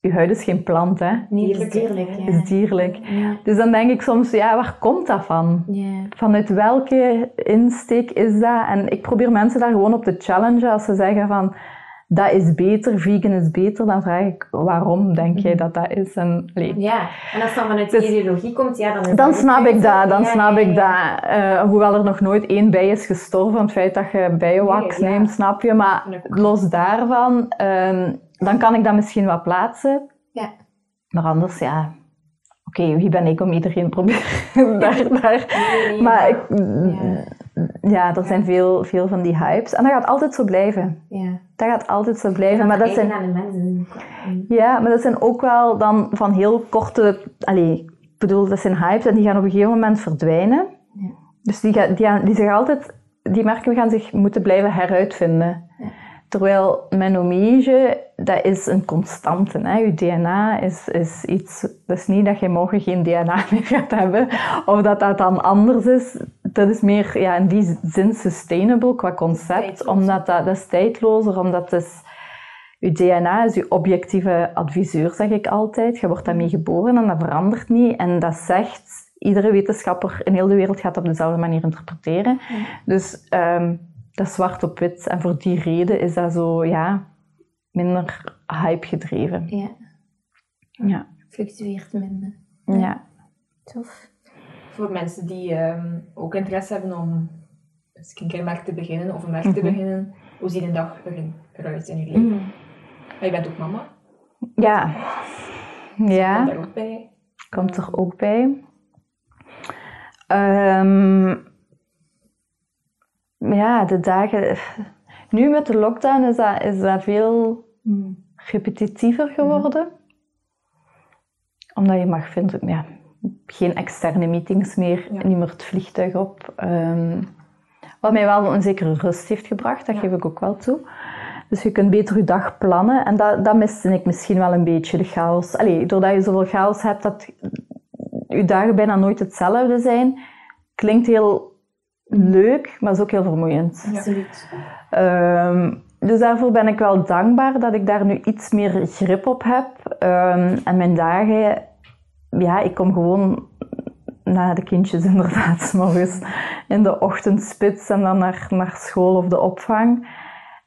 Je huid is geen plant, hè. Nee, het is Dierlijk, Ja. is dierlijk. Ja. Dus dan denk ik soms, ja, waar komt dat van? Ja. Vanuit welke insteek is dat? En ik probeer mensen daar gewoon op te challengen als ze zeggen van dat is beter, vegan is beter, dan vraag ik waarom denk jij dat dat is? En, allee, Ja, en als dat vanuit de Dus- ideologie komt, ja, dan is dan snap ik dat, dan Ja, snap ja, ik ja. dat. Eh, hoewel er nog nooit één bij is gestorven van het feit dat je bijenwax Nee, neemt, snap je? Maar los daarvan, ehm, dan kan ik dat misschien wat plaatsen. Ja. Maar anders, ja... Oké, wie ben ik om iedereen proberen daar, daar Nee, nee, maar ik, Ja. Ja, er zijn veel, veel van die hypes. En dat gaat altijd zo blijven. Ja. Dat gaat altijd zo blijven. Maar dat zijn, aan de mensen. Ja, maar dat zijn ook wel dan van heel korte... Allee, ik bedoel, dat zijn hypes en die gaan op een gegeven moment verdwijnen. Ja. Dus die, gaan, die, gaan, die zeggen altijd... Die merken gaan zich moeten blijven heruitvinden. Ja. Terwijl menomage, dat is een constante. Hè? Je DNA is, is iets... Dat is niet dat je morgen geen DNA meer gaat hebben. Of dat dat dan anders is. Dat is meer ja, in die zin sustainable qua concept. Tijdloos. Omdat dat, dat is tijdlozer. Omdat het is... Je DNA is je objectieve adviseur, zeg ik altijd. Je wordt daarmee geboren en dat verandert niet. En dat zegt... Iedere wetenschapper in heel de wereld gaat dat op dezelfde manier interpreteren. Dus ehm, dat is zwart op wit. En voor die reden is dat zo, ja, minder hype gedreven. Ja, Ja. fluctueert minder. ja. Tof. Voor mensen die ehm, ook interesse hebben om een merk te beginnen of een merk te Mhm. beginnen, hoe ziet een dag eruit in je leven? Mm. Maar je bent ook mama, Ja. komt Ja, daar ook bij. komt er ook bij. Ehm, ja, de dagen... Nu met de lockdown is dat, is dat veel Mm. repetitiever geworden. Omdat je mag vinden, ja, geen externe meetings meer, Ja. niet meer het vliegtuig op. Ehm, wat mij wel een zekere rust heeft gebracht, dat Ja. geef ik ook wel toe. Dus je kunt beter je dag plannen. En dat, dat miste ik misschien wel een beetje, de chaos. Allee, doordat je zoveel chaos hebt, dat je dagen bijna nooit hetzelfde zijn. Klinkt heel leuk, maar is ook heel vermoeiend. Absoluut. Ehm, dus daarvoor ben ik wel dankbaar dat ik daar nu iets meer grip op heb. Ehm, en mijn dagen, ja, ik kom gewoon na de kindjes inderdaad, morgens in de ochtendspits en dan naar, naar school of de opvang.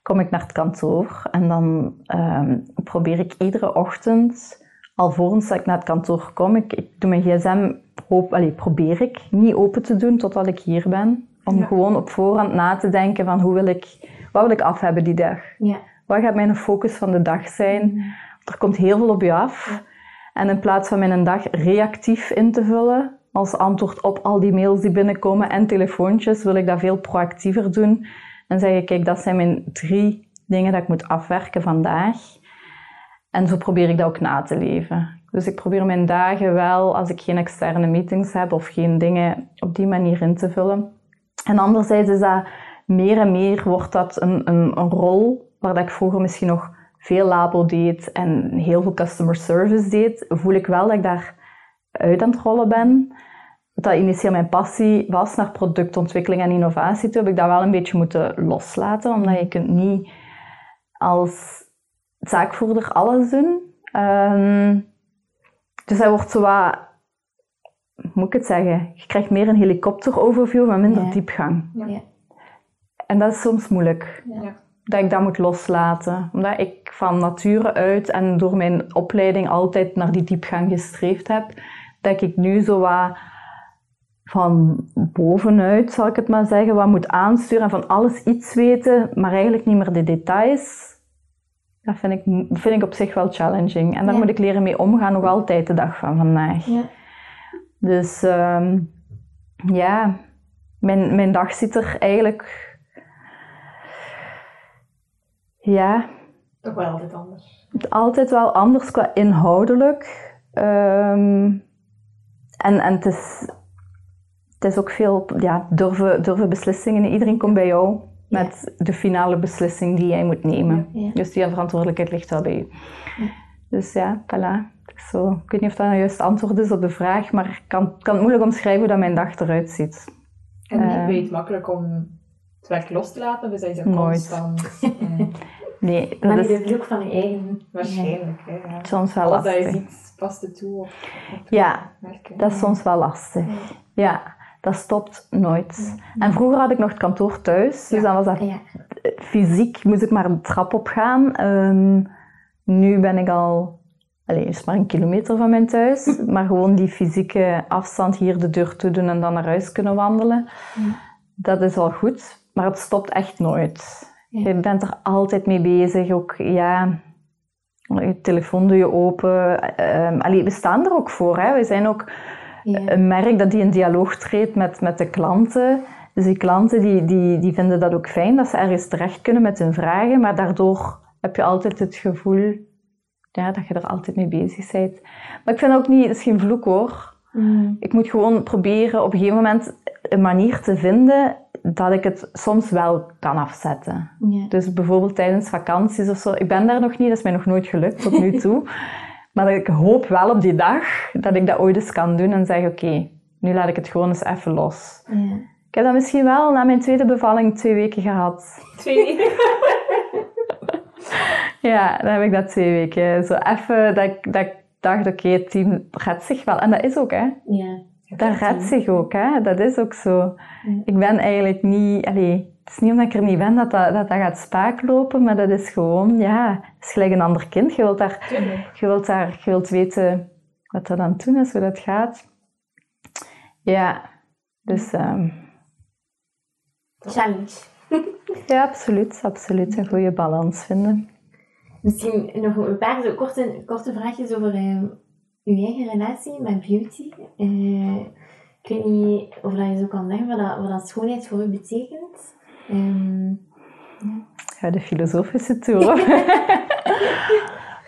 Kom ik naar het kantoor en dan ehm, probeer ik iedere ochtend, alvorens dat ik naar het kantoor kom, ik, ik doe mijn gsm, hoop, probeer ik niet open te doen totdat ik hier ben. Om Ja. gewoon op voorhand na te denken van hoe wil ik, wat wil ik af hebben die dag? Ja. Wat gaat mijn focus van de dag zijn? Er komt heel veel op je af. Ja. En in plaats van mijn dag reactief in te vullen, als antwoord op al die mails die binnenkomen en telefoontjes, wil ik dat veel proactiever doen. En zeggen, kijk, dat zijn mijn drie dingen dat ik moet afwerken vandaag. En zo probeer ik dat ook na te leven. Dus ik probeer mijn dagen wel, als ik geen externe meetings heb of geen dingen op die manier in te vullen. En anderzijds is dat meer en meer wordt dat een, een, een rol waar dat ik vroeger misschien nog veel labo deed en heel veel customer service deed, voel ik wel dat ik daar uit aan het rollen ben. Dat initieel mijn passie was naar productontwikkeling en innovatie toe, heb ik dat wel een beetje moeten loslaten, omdat je kunt niet als zaakvoerder alles doen. Ehm, dus dat wordt zo wat, moet ik het zeggen, je krijgt meer een helikopteroverview, maar minder Ja. diepgang. Ja. En dat is soms moeilijk Ja. Dat ik dat moet loslaten. Omdat ik van nature uit en door mijn opleiding altijd naar die diepgang gestreefd heb, dat ik nu zo wat van bovenuit, zal ik het maar zeggen, wat moet aansturen en van alles iets weten, maar eigenlijk niet meer de details. Dat vind ik, vind ik op zich wel challenging. En daar Ja. moet ik leren mee omgaan, nog altijd de dag van vandaag. Ja. Dus ehm, ja, mijn, mijn dag ziet er eigenlijk ja, Toch wel altijd anders. altijd wel anders qua inhoudelijk. Ehm, en en het, is, het is ook veel ja, durven, durven beslissingen. Iedereen komt bij jou met de finale beslissing die jij moet nemen. Ja. Dus die verantwoordelijkheid ligt wel bij je. Ja. Dus ja, voilà. Is Zo, ik weet niet of dat een juist antwoord is op de vraag, maar ik kan, kan het moeilijk omschrijven hoe dat mijn dag eruit ziet. En Eh. je het makkelijk om het werk los te laten? Dus zo Nooit. constant... eh, Nee, dat Maar is de vloek van je eigen. waarschijnlijk. Hè, ja. soms wel Alles dat je lastig. ziet, past het toe Ja, werken. Dat is soms wel lastig. Ja, dat stopt nooit. En vroeger had ik nog het kantoor thuis, dus dan was dat fysiek, moest ik maar een trap op gaan. Ehm, nu ben ik al, alleen is maar een kilometer van mijn thuis, maar gewoon die fysieke afstand hier de deur toe doen en dan naar huis kunnen wandelen, dat is wel goed, maar het stopt echt nooit. Ja. Je bent er altijd mee bezig, ook ja. Je telefoon doe je open. Allee, we staan er ook voor. Hè. We zijn ook Ja. een merk dat die in dialoog treedt met, met de klanten. Dus die klanten die, die, die vinden dat ook fijn, dat ze ergens terecht kunnen met hun vragen, maar daardoor heb je altijd het gevoel ja, dat je er altijd mee bezig bent. Maar ik vind ook niet, het is geen vloek hoor. Mm. Ik moet gewoon proberen op een gegeven moment een manier te vinden dat ik het soms wel kan afzetten. Dus bijvoorbeeld tijdens vakanties of zo. Ik ben daar nog niet, dat is mij nog nooit gelukt tot nu toe. maar ik hoop wel op die dag dat ik dat ooit eens kan doen en zeg: Oké, nu laat ik het gewoon eens even los. Ja. Ik heb dat misschien wel na mijn tweede bevalling twee weken gehad. Twee. Ja, dan heb ik dat twee weken. Zo even dat ik, dat ik dacht: Oké, het team redt zich wel. En dat is ook, hè? Ja. Dat redt zich ook, hè? Dat is ook zo. Ik ben eigenlijk niet... Allee, het is niet omdat ik er niet ben dat dat, dat, dat gaat spaak lopen, maar dat is gewoon... Ja, het is gelijk een ander kind. Je wilt, daar, je wilt, daar, je wilt weten wat dat aan het doen is, hoe dat gaat. Ja, dus... ehm, Challenge. ja, absoluut. Absoluut. Een goede balans vinden. Misschien nog een paar zo korte, korte vraagjes over uw eigen relatie met beauty. Eh, ik weet niet of dat je zo kan zeggen wat dat, wat dat schoonheid voor u betekent. Ehm, Ja, de filosofische toer.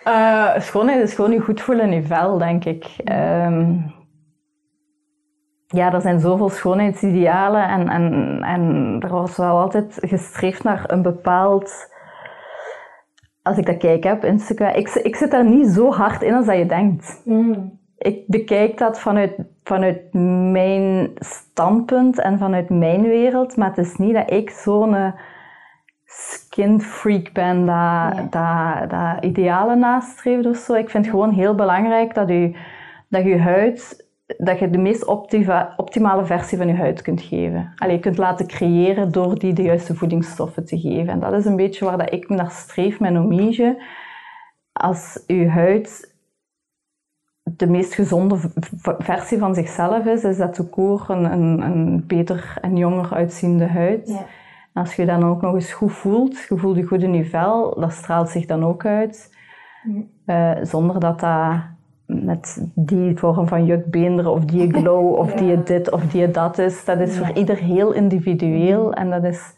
Eh, schoonheid is gewoon je goed voelen in je vel, denk ik. Ehm, ja, er zijn zoveel schoonheidsidealen en, en, en er wordt wel altijd gestreefd naar een bepaald... Als ik dat kijk heb op Instagram, ik, ik zit daar niet zo hard in als dat je denkt. Mm. Ik bekijk dat vanuit, vanuit mijn standpunt en vanuit mijn wereld, maar het is niet dat ik zo'n eh, skin freak ben dat, Ja. dat, dat idealen nastreeft of zo. Ik vind het gewoon heel belangrijk dat je, dat je huid, dat je de meest optimale versie van je huid kunt geven. Allee, je kunt laten creëren door die de juiste voedingsstoffen te geven. En dat is een beetje waar dat ik naar streef met Omige. Als je huid de meest gezonde versie van zichzelf is, is dat de koer een, een, een beter en jonger uitziende huid. Ja. En als je dan ook nog eens goed voelt, je voelt je goed in je vel, dat straalt zich dan ook uit. Eh, zonder dat dat met die vorm van jukbeenderen of die glow of Ja. die dit of die dat is. Dat is Ja. voor ieder heel individueel en dat is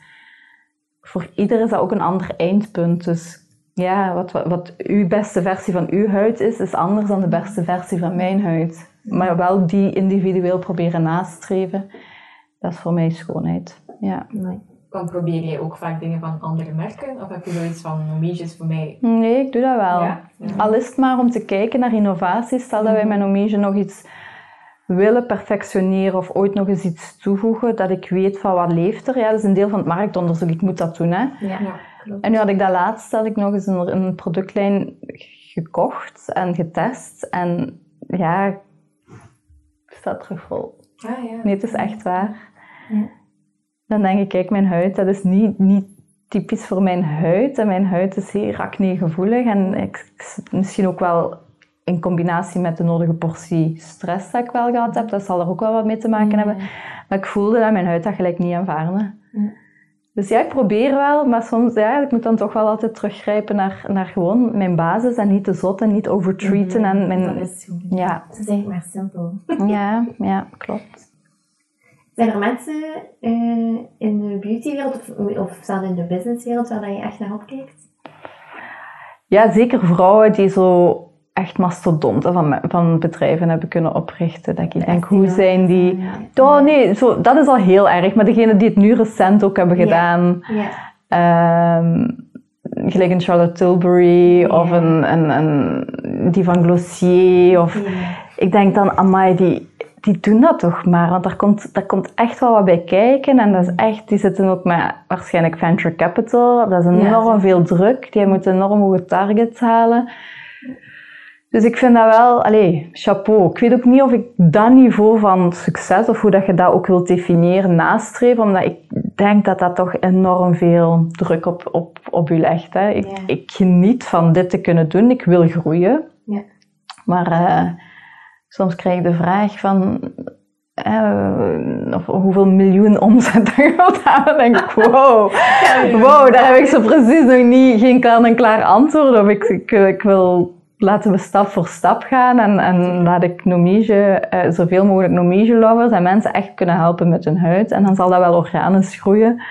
voor ieder is dat ook een ander eindpunt. Dus ja, wat, wat, wat uw beste versie van uw huid is, is anders dan de beste versie van mijn huid. Maar wel die individueel proberen nastreven, dat is voor mij schoonheid. Ja. Dan probeer je ook vaak dingen van andere merken? Of heb je zoiets van, Omige is voor mij... Nee, ik doe dat wel. Ja? Ja. Al is het maar om te kijken naar innovaties. Stel dat wij met Omige nog iets willen perfectioneren of ooit nog eens iets toevoegen, dat ik weet van wat leeft er. Ja, dat is een deel van het marktonderzoek. Ik moet dat doen. Hè. Ja. Ja, klopt. En nu had ik dat laatst had ik nog eens een, een productlijn gekocht en getest. En ja, ik sta terug vol. Ah, ja. Nee, het is echt waar. Ja. Dan denk ik, kijk, mijn huid, dat is niet, niet typisch voor mijn huid. En mijn huid is zeer acne-gevoelig. En ik, misschien ook wel in combinatie met de nodige portie stress dat ik wel gehad heb. Dat zal er ook wel wat mee te maken hebben. Maar ik voelde dat mijn huid dat gelijk niet aanvaarde. Ja. Dus ja, ik probeer wel, maar soms, ja, ik moet dan toch wel altijd teruggrijpen naar, naar gewoon mijn basis en niet te zot en niet overtreaten. En Dat mijn, is goed. ja, Het is maar simpel. ja, ja, klopt. Zijn er mensen eh, in de beautywereld of, of zelfs in de businesswereld waar dat je echt naar opkijkt? Ja, zeker vrouwen die zo echt mastodonten van, van bedrijven hebben kunnen oprichten. Dat ik denk, hoe zijn die... Oh nee, zo, dat is al heel erg. Maar degene die het nu recent ook hebben gedaan... Ja. ehm, gelijk een Charlotte Tilbury of een, een, een, die van Glossier. Of, ik denk dan, amai, die, die doen dat toch maar. Want daar komt, daar komt echt wel wat bij kijken. En dat is echt, die zitten ook met waarschijnlijk venture capital. Dat is enorm veel druk. Die moeten enorm hoge targets halen. Dus ik vind dat wel, allez, chapeau. Ik weet ook niet of ik dat niveau van succes, of hoe dat je dat ook wilt definiëren, nastreef. Omdat ik denk dat dat toch enorm veel druk op, op, op u legt. Hè. Ik, Ja. ik geniet van dit te kunnen doen. Ik wil groeien. Ja. Maar eh, soms krijg ik de vraag van... eh, of hoeveel miljoen omzet je wilt halen, dan denk ik, wow, wow, daar heb ik zo precies nog niet, geen kan en klaar antwoord op. Ik, ik, ik wil, laten we stap voor stap gaan en, en laat ik Nomige, eh, zoveel mogelijk Nomige lovers en mensen echt kunnen helpen met hun huid. En dan zal dat wel organisch groeien,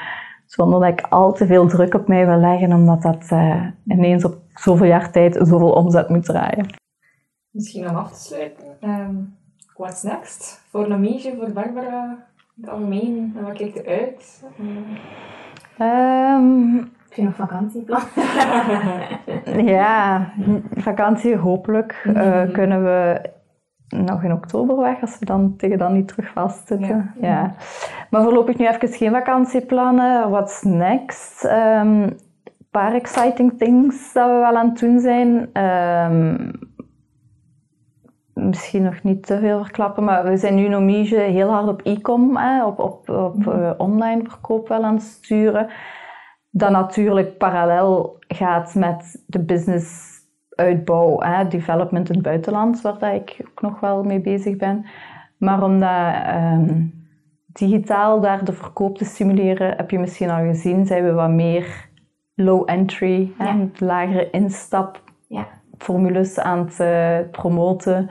zonder dat ik al te veel druk op mij wil leggen, omdat dat eh, ineens op zoveel jaar tijd zoveel omzet moet draaien. Misschien om af te sluiten. ehm, what's next? Voor Nomige, voor Barbara, in het algemeen. En wat kijkt er uit? Ehm, Heb je nog vakantieplan? Ja, vakantie hopelijk eh, Mhm. kunnen we nog in oktober weg, als we dan tegen dan niet terug vastzitten. Ja. Maar voorlopig nu even geen vakantieplannen. What's next? Ehm, Een paar exciting things dat we wel aan het doen zijn. Ehm, misschien nog niet te veel verklappen, maar we zijn nu in Omige heel hard op e-com, op, op, op eh, online verkoop wel aan het sturen. Dat natuurlijk parallel gaat met de business uitbouw, hè, development in het buitenland, waar dat ik ook nog wel mee bezig ben. Maar om dat ehm, digitaal daar de verkoop te stimuleren, heb je misschien al gezien, zijn we wat meer low entry, Ja. lagere instap Ja. formules aan het eh, promoten.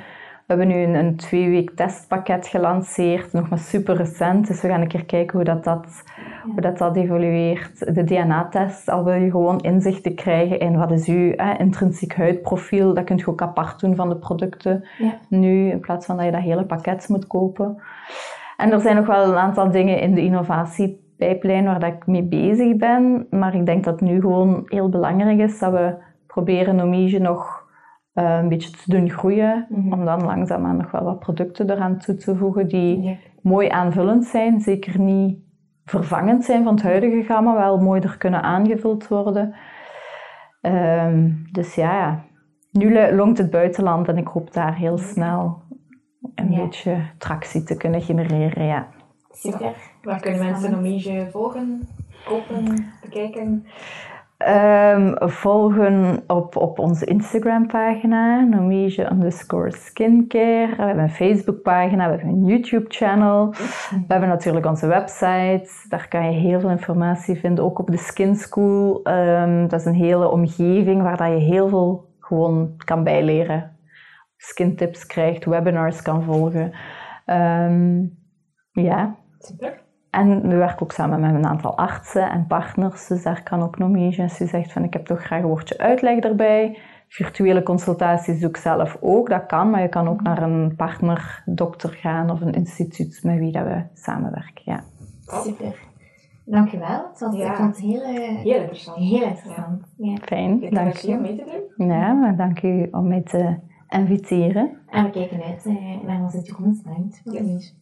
We hebben nu een, een twee week testpakket gelanceerd, nog maar super recent. Dus we gaan een keer kijken hoe dat, dat hoe dat, dat evolueert. De DNA-test, al wil je gewoon inzichten krijgen in wat is uw intrinsiek huidprofiel, dat kun je ook apart doen van de producten Ja. nu, in plaats van dat je dat hele pakket moet kopen. En er zijn nog wel een aantal dingen in de innovatiepijplijn waar dat ik mee bezig ben, maar ik denk dat het nu gewoon heel belangrijk is dat we proberen Nomige nog eh, een beetje te doen groeien, Mhm. om dan langzaamaan nog wel wat producten eraan toe te voegen die mooi aanvullend zijn, zeker niet vervangend zijn van het huidige gamma, wel mooi er kunnen aangevuld worden. Ehm, dus ja, ja, nu lo- longt het buitenland en ik hoop daar heel snel een Ja. beetje tractie te kunnen genereren. Ja. Super. Waar kunnen mensen Nomige volgen, kopen, bekijken? Ehm, volgen op, op onze Instagram-pagina, Nomige underscore skincare. We hebben een Facebook-pagina, we hebben een YouTube-channel. We hebben natuurlijk onze website. Daar kan je heel veel informatie vinden, ook op de Skin School. Ehm, dat is een hele omgeving waar dat je heel veel gewoon kan bijleren. Skintips krijgt, webinars kan volgen. Ehm, ja, Super. En we werken ook samen met een aantal artsen en partners, dus daar kan ook Nomige, als je zegt van ik heb toch graag een woordje uitleg erbij. Virtuele consultaties doe ik zelf ook, dat kan, maar je kan ook naar een partnerdokter gaan of een instituut met wie dat we samenwerken. Ja. Super. Dankjewel. Het was, Ja. ik vond het heel, eh, Heel interessant. heel interessant. Ja. Fijn, Ik dank je. mee te doen. Ja, maar dank u om mij te inviteren. En we kijken uit eh, naar onze toekomst. Bedankt. Yes.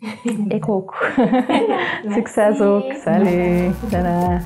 Ik ook. Succes ook. Salut. Tada.